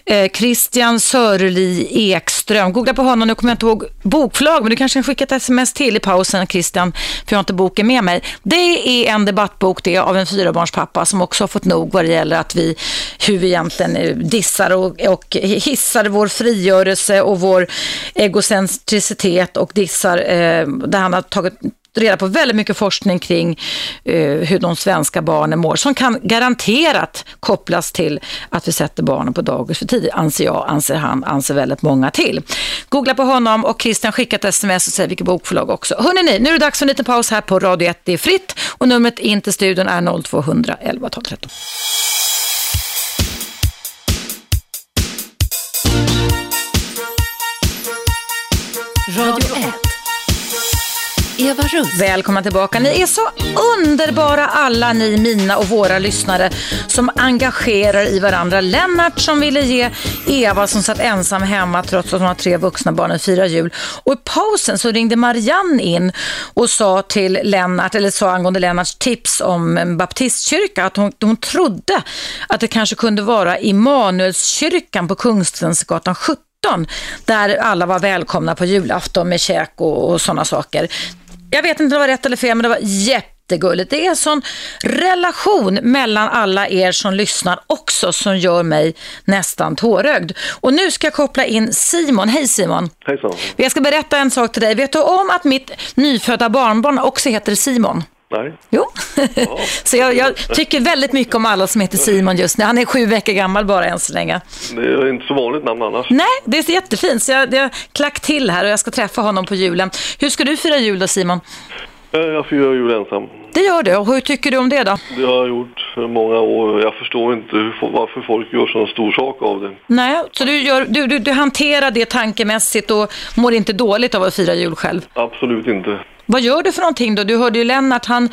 Eh, Christian Sörli Ekström. Googla på honom, nu kommer jag inte ihåg bokförlag, men du kanske kan skicka ett sms till i pausen Christian, för jag har inte boken med mig. Det är en debattbok det av en fyrabarnspappa som också har fått nog vad det gäller att vi, hur vi egentligen eh, dissar och, och hissar vår frigörelse och vår egocentricitet och dissar, eh, där han har tagit reda på väldigt mycket forskning kring eh, hur de svenska barnen mår som kan garanterat kopplas till att vi sätter barnen på dagis för tidigt, anser jag, anser han, anser väldigt många till. Googla på honom och Christian skickar ett sms och säger vilket bokförlag också. Hörrni, nu är det dags för en liten paus här på Radio 1, det är fritt och numret in till studion är 0200 11 12 13. Radio 1 Eva Russ. Välkomna tillbaka. Ni är så underbara alla ni, mina och våra lyssnare som engagerar i varandra. Lennart som ville ge Eva som satt ensam hemma trots att hon har tre vuxna barn och fyra jul. Och i pausen så ringde Marianne in och sa till Lennart, eller sa angående Lennarts tips om en baptistkyrka att hon, hon trodde att det kanske kunde vara Immanuelskyrkan på Kungstensgatan 17 där alla var välkomna på julafton med käk och, och sådana saker. Jag vet inte om det var rätt eller fel, men det var jättegulligt. Det är en sån relation mellan alla er som lyssnar också som gör mig nästan tårögd. Och nu ska jag koppla in Simon. Hej Simon. Hejsan. Jag ska berätta en sak till dig. Vet du om att mitt nyfödda barnbarn också heter Simon? Nej. Jo, ja. [LAUGHS] så jag, jag, tycker väldigt mycket om alla som heter Simon just nu. Han är sju veckor gammal bara än så länge. Det är inte så vanligt namn annars. Nej, det är jättefint. Så jag, jag klack till här och jag ska träffa honom på julen. Hur ska du fira jul då Simon? Eh, jag firar jul ensam. Det gör du. Och hur tycker du om det då? Det har jag gjort många år. Jag förstår inte varför folk gör så stor sak av det. Nej, så du, gör, du, du, du hanterar det tankemässigt och mår inte dåligt av att fira jul själv? Absolut inte. Vad gör du för någonting då? Du hörde ju Lennart, han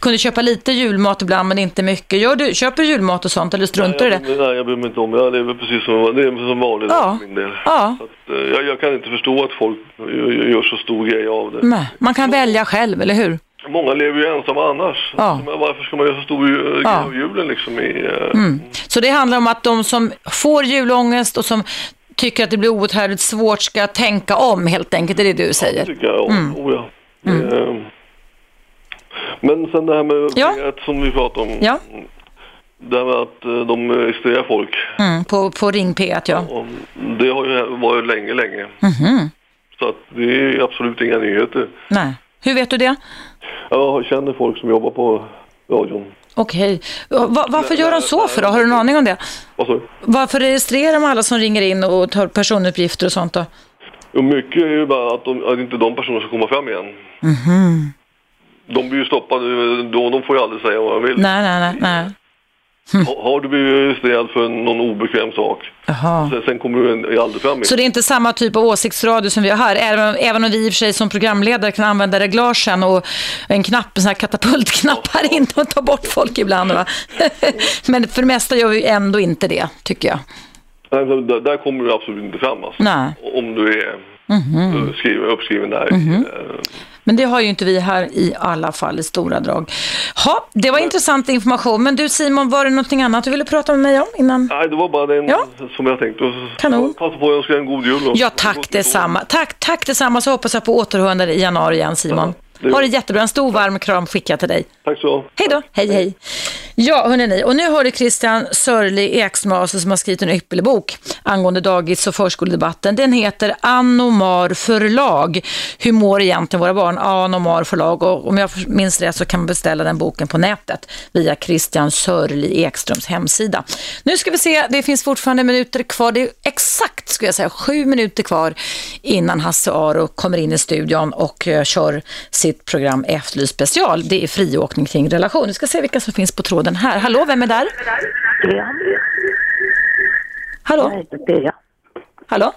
kunde köpa lite julmat ibland men inte mycket. Gör du, köper du julmat och sånt eller struntar du i det? Nej, jag bryr mig inte om det. Jag lever precis som, det är som vanligt ja. för min del. Ja. Att, eh, jag, jag, kan inte förstå att folk gör så stor grej av det. Nej, man kan välja själv, eller hur? Många lever ju ensamma annars. Ja. Men varför ska man göra så stor grej ja. av julen liksom? I, uh... mm. Så det handlar om att de som får julångest och som tycker att det blir outhärdligt svårt ska tänka om helt enkelt, är det du säger? Ja, det tycker jag. Mm. Oh, ja. Mm. Ehm, men sen det här med ja. som vi pratade om. Ja. Det här med att eh, de registrerar folk. Mm, på, på Ring P1, ja. ja. Det har ju varit länge, länge. Mm. Så att det är absolut inga nyheter. Nej. Hur vet du det? Jag känner folk som jobbar på radion. Okej. Va varför gör de så för då? Har du en aning om det? Varför registrerar de alla som ringer in och tar personuppgifter och sånt då? Jo, mycket är ju bara att, de, att inte de personerna ska komma fram igen. Mm. De blir ju stoppade då, de får ju aldrig säga vad de vill. Nej, nej, nej. nej. Hm. Har du blivit registrerad för någon obekväm sak, sen, sen, kommer du aldrig fram igen. Så det är inte samma typ av åsiktsradio som vi har här, även, även om vi i och för sig som programledare kan använda reglagen och en knapp, en sån här katapultknapp här inne och ta bort folk ibland. Va? [LAUGHS] Men för det mesta gör vi ändå inte det, tycker jag. Nej, där, där kommer du absolut inte fram alltså. Nej. Om du är mm -hmm. skriven, uppskriven där. Mm -hmm. Men det har ju inte vi här i alla fall i stora drag. Ha, det var men, intressant information. Men du Simon, var det någonting annat du ville prata med mig om innan? Nej, det var bara den ja. som jag tänkte. Kanon. Passa på att önska en god jul. Då. Ja, tack detsamma. Tack, tack detsamma. Så hoppas jag på återhörande i januari igen Simon. Ja. Ha det jättebra. En stor varm kram skickar till dig. Tack så Hej då. Hej, hej. Ja, hörni, och nu har du Christian Sörli alltså, som har skrivit en ypperlig bok angående dagis och förskoledebatten. Den heter Anomar förlag. Hur mår egentligen våra barn? Anomar förlag. Och om jag minns rätt så kan man beställa den boken på nätet via Christian Sörli Ekströms hemsida. Nu ska vi se, det finns fortfarande minuter kvar. Det är exakt, skulle jag säga, sju minuter kvar innan Hasse Aro kommer in i studion och uh, kör sin sitt program Efterlyst special. Det är friåkning kring relation. Vi ska se vilka som finns på tråden här. Hallå, vem är där? Ja. Hallå? Thea. Hallå?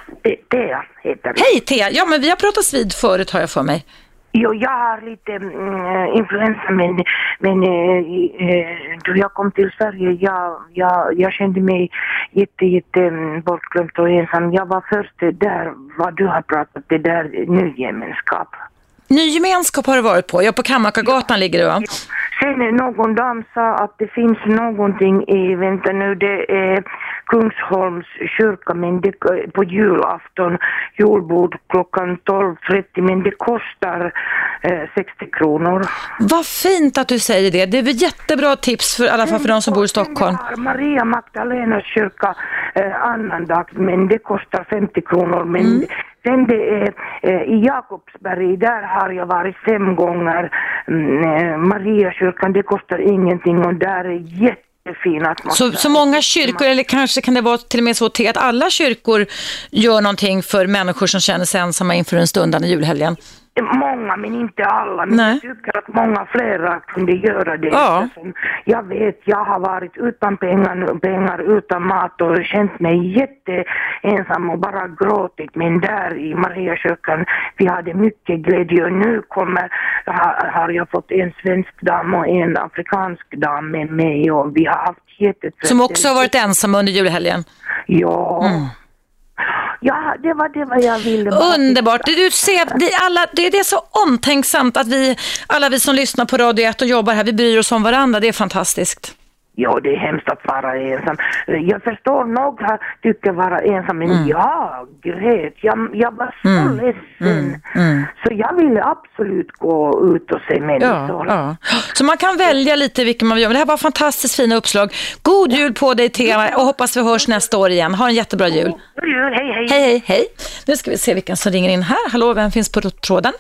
Thea heter jag. Hej Thea! Ja, men vi har pratat vid förut har jag för mig. Jo, jag har lite mm, influensa men, men äh, då jag kom till Sverige jag, jag, jag kände mig jätte, jätte mm, bortglömd och ensam. Jag var först där vad du har pratat, det där nygemenskap. Nygemenskap har du varit på, ja på Kammarkagatan ligger det va? Sen någon dam sa att det finns någonting i, vänta nu, det är Kungsholms kyrka men det, på julafton, julbord klockan 12.30 men det kostar eh, 60 kronor. Vad fint att du säger det. Det är väl jättebra tips för alla fall för de som bor i Stockholm. Maria Magdalenas kyrka eh, annandag men det kostar 50 kronor men mm. Sen det är eh, i Jakobsberg, där har jag varit fem gånger. Mm, eh, Mariakyrkan, det kostar ingenting och där är jätte så, så många kyrkor, eller kanske kan det vara till och med så till att alla kyrkor gör någonting för människor som känner sig ensamma inför den stundande julhelgen? Många men inte alla. Men Nej. jag tycker att många flera kunde göra det. Ja. Jag vet, jag har varit utan pengar, pengar, utan mat och känt mig jätteensam och bara gråtit. Men där i Mariakyrkan, vi hade mycket glädje och nu kommer, har, jag fått en svensk dam och en afrikansk dam med mig och vi har haft jättetrevligt. Som också har varit ensamma under julhelgen? Ja. Mm. Ja, det var det vad jag ville. Underbart. Du ser, det, alla, det, det är så omtänksamt att vi, alla vi som lyssnar på Radio 1 och jobbar här, vi bryr oss om varandra. Det är fantastiskt. Ja, det är hemskt att vara ensam. Jag förstår några tycker vara ensam, men mm. jag grät. Jag, jag var så mm. ledsen. Mm. Mm. Så jag ville absolut gå ut och se människor. Ja, ja. Så man kan välja lite vilken man vill. Men det här var fantastiskt fina uppslag. God jul på dig, Thea, och hoppas vi hörs nästa år igen. Ha en jättebra jul. God jul, hej, hej. Hej, hej, hej. Nu ska vi se vilken som ringer in här. Hallå, vem finns på tråden?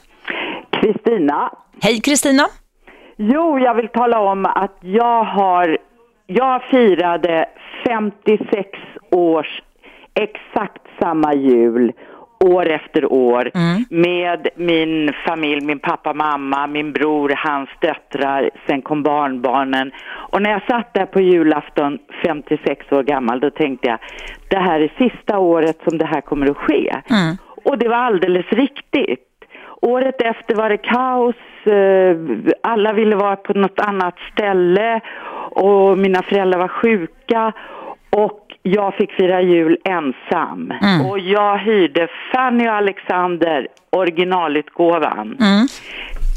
Kristina. Hej, Kristina. Jo, jag vill tala om att jag har jag firade 56 års exakt samma jul år efter år mm. med min familj, min pappa, mamma, min bror, hans döttrar, sen kom barnbarnen. Och när jag satt där på julafton 56 år gammal då tänkte jag det här är sista året som det här kommer att ske. Mm. Och det var alldeles riktigt. Året efter var det kaos, eh, alla ville vara på något annat ställe och mina föräldrar var sjuka och jag fick fira jul ensam. Mm. Och jag hyrde Fanny och Alexander, originalutgåvan. Mm.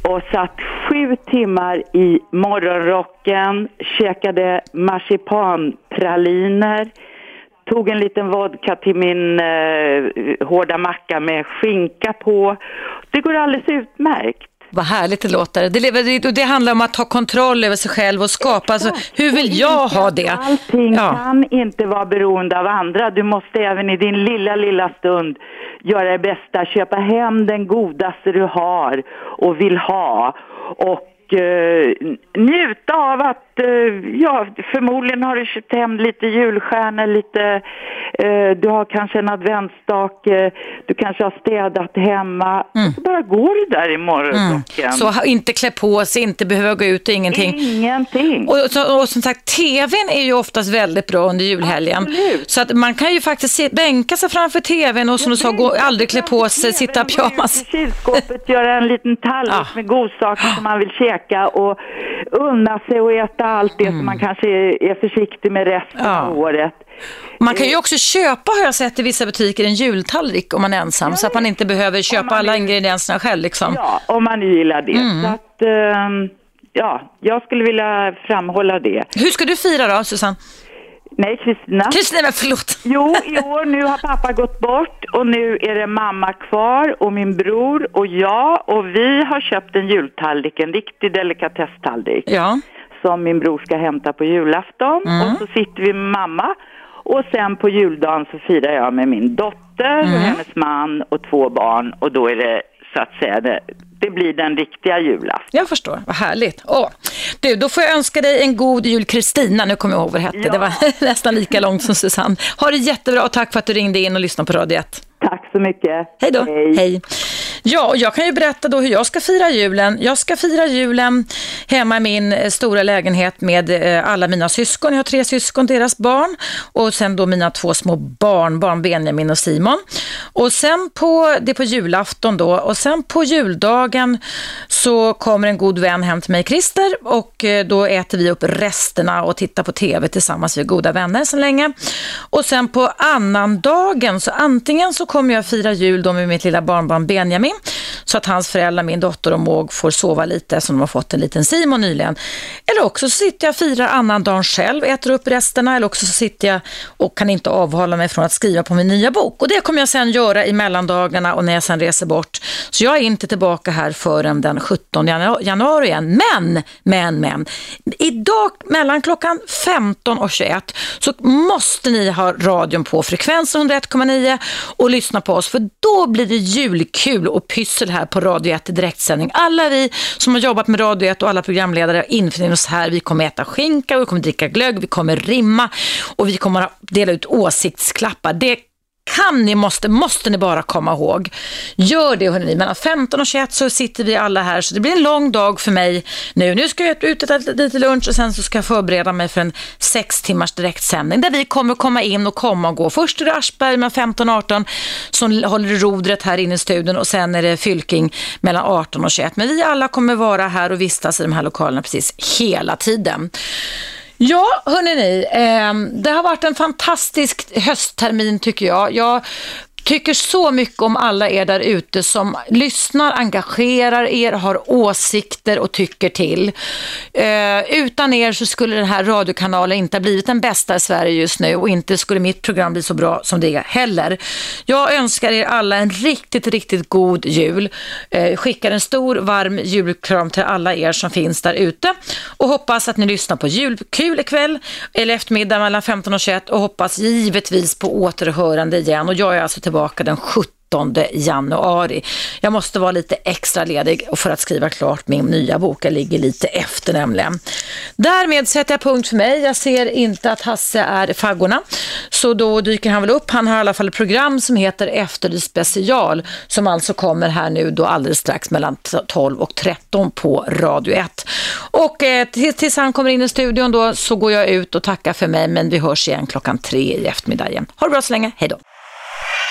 Och satt sju timmar i morgonrocken, käkade marsipanpraliner, tog en liten vodka till min eh, hårda macka med skinka på. Det går alldeles utmärkt. Vad härligt det låter. Det, det handlar om att ta kontroll över sig själv och skapa. Alltså, hur vill jag ha det? Allting ja. kan inte vara beroende av andra. Du måste även i din lilla, lilla stund göra det bästa. Köpa hem den godaste du har och vill ha. Och uh, njuta av att, ja, förmodligen har du köpt hem lite julstjärnor, lite, uh, du har kanske en adventsstake, du kanske har städat hemma. Mm. Så bara går du där i morgonrocken. Mm. Så inte klä på sig, inte behöva gå ut och ingenting. Ingenting. Och, och, och som sagt, tvn är ju oftast väldigt bra under julhelgen. Absolut. Så att man kan ju faktiskt se, bänka sig framför tvn och som du sa, gå, aldrig klä på sig, sitta i pyjamas. Gå ut i kylskåpet, göra en liten tallrik ja. med godsaker som man vill käka och unna sig och äta allt det mm. som man kanske är försiktig med resten ja. av året. Man kan ju också köpa, har jag sett i vissa butiker, en jultallrik om man är ensam. Ja, så att man inte behöver köpa alla ingredienserna själv. Liksom. Ja, om man gillar det. Mm. Så att, um, ja, jag skulle vilja framhålla det. Hur ska du fira då, Susanne? Nej, Kristina. Kristina, förlåt. Jo, i år nu har pappa gått bort och nu är det mamma kvar och min bror och jag och vi har köpt en jultallrik, en riktig delikatesstallrik. Ja. Som min bror ska hämta på julafton mm. och så sitter vi med mamma och sen på juldagen så firar jag med min dotter mm. och hennes man och två barn och då är det så att säga det, det blir den riktiga julafton. Jag förstår, vad härligt. Åh. Du, då får jag önska dig en god jul Kristina. Nu kommer jag ihåg vad det hette. Ja. Det var [LAUGHS] nästan lika långt som Susanne. Ha det jättebra och tack för att du ringde in och lyssnade på Radio 1. Tack så mycket. Hej då. Hej. Ja, och jag kan ju berätta då hur jag ska fira julen. Jag ska fira julen hemma i min eh, stora lägenhet med eh, alla mina syskon. Jag har tre syskon, deras barn och sen då mina två små barnbarn, Benjamin och Simon. Och sen på, det är på julafton då, och sen på juldagen så kommer en god vän hem till mig, Christer, och eh, då äter vi upp resterna och tittar på tv tillsammans. Vi är goda vänner sedan länge. Och sen på annandagen så antingen så kommer jag fira jul då med mitt lilla barnbarn Benjamin så att hans föräldrar, min dotter och Måg får sova lite som de har fått en liten Simon nyligen. Eller också så sitter jag och firar annandagen själv, äter upp resterna eller också så sitter jag och kan inte avhålla mig från att skriva på min nya bok. Och det kommer jag sen göra i mellandagarna och när jag sen reser bort. Så jag är inte tillbaka här förrän den 17 januari igen. Men, men, men. Idag mellan klockan 15 och 21 så måste ni ha radion på frekvensen 101,9 och lyssna på oss för då blir det julkul och pyssel här på Radio 1 i direktsändning. Alla vi som har jobbat med Radio 1 och alla programledare infinner oss här. Vi kommer äta skinka, vi kommer dricka glögg, vi kommer rimma och vi kommer dela ut åsiktsklappar. Det kan ni, måste, måste ni bara komma ihåg. Gör det hörni, mellan 15 och 21 så sitter vi alla här så det blir en lång dag för mig nu. Nu ska jag ut och äta lite lunch och sen så ska jag förbereda mig för en sex timmars direktsändning där vi kommer komma in och komma och gå. Först är det Aschberg med 15 och 18 som håller rodret här inne i studion och sen är det Fylking mellan 18 och 21. Men vi alla kommer vara här och vistas i de här lokalerna precis hela tiden. Ja, hörni ni, eh, det har varit en fantastisk hösttermin tycker jag. Jag tycker så mycket om alla er där ute som lyssnar, engagerar er, har åsikter och tycker till. Eh, utan er så skulle den här radiokanalen inte ha blivit den bästa i Sverige just nu och inte skulle mitt program bli så bra som det är heller. Jag önskar er alla en riktigt, riktigt god jul. Eh, skickar en stor varm julkram till alla er som finns där ute och hoppas att ni lyssnar på julkul ikväll eller eftermiddag mellan 15 och 21 och hoppas givetvis på återhörande igen och jag är alltså till tillbaka den 17 januari. Jag måste vara lite extra ledig för att skriva klart min nya bok. Jag ligger lite efter nämligen. Därmed sätter jag punkt för mig. Jag ser inte att Hasse är i faggorna. Så då dyker han väl upp. Han har i alla fall ett program som heter Efterlyst special som alltså kommer här nu då alldeles strax mellan 12 och 13 på Radio 1. Och eh, tills han kommer in i studion då så går jag ut och tackar för mig men vi hörs igen klockan tre i eftermiddag igen. Ha det bra så länge. Hej då!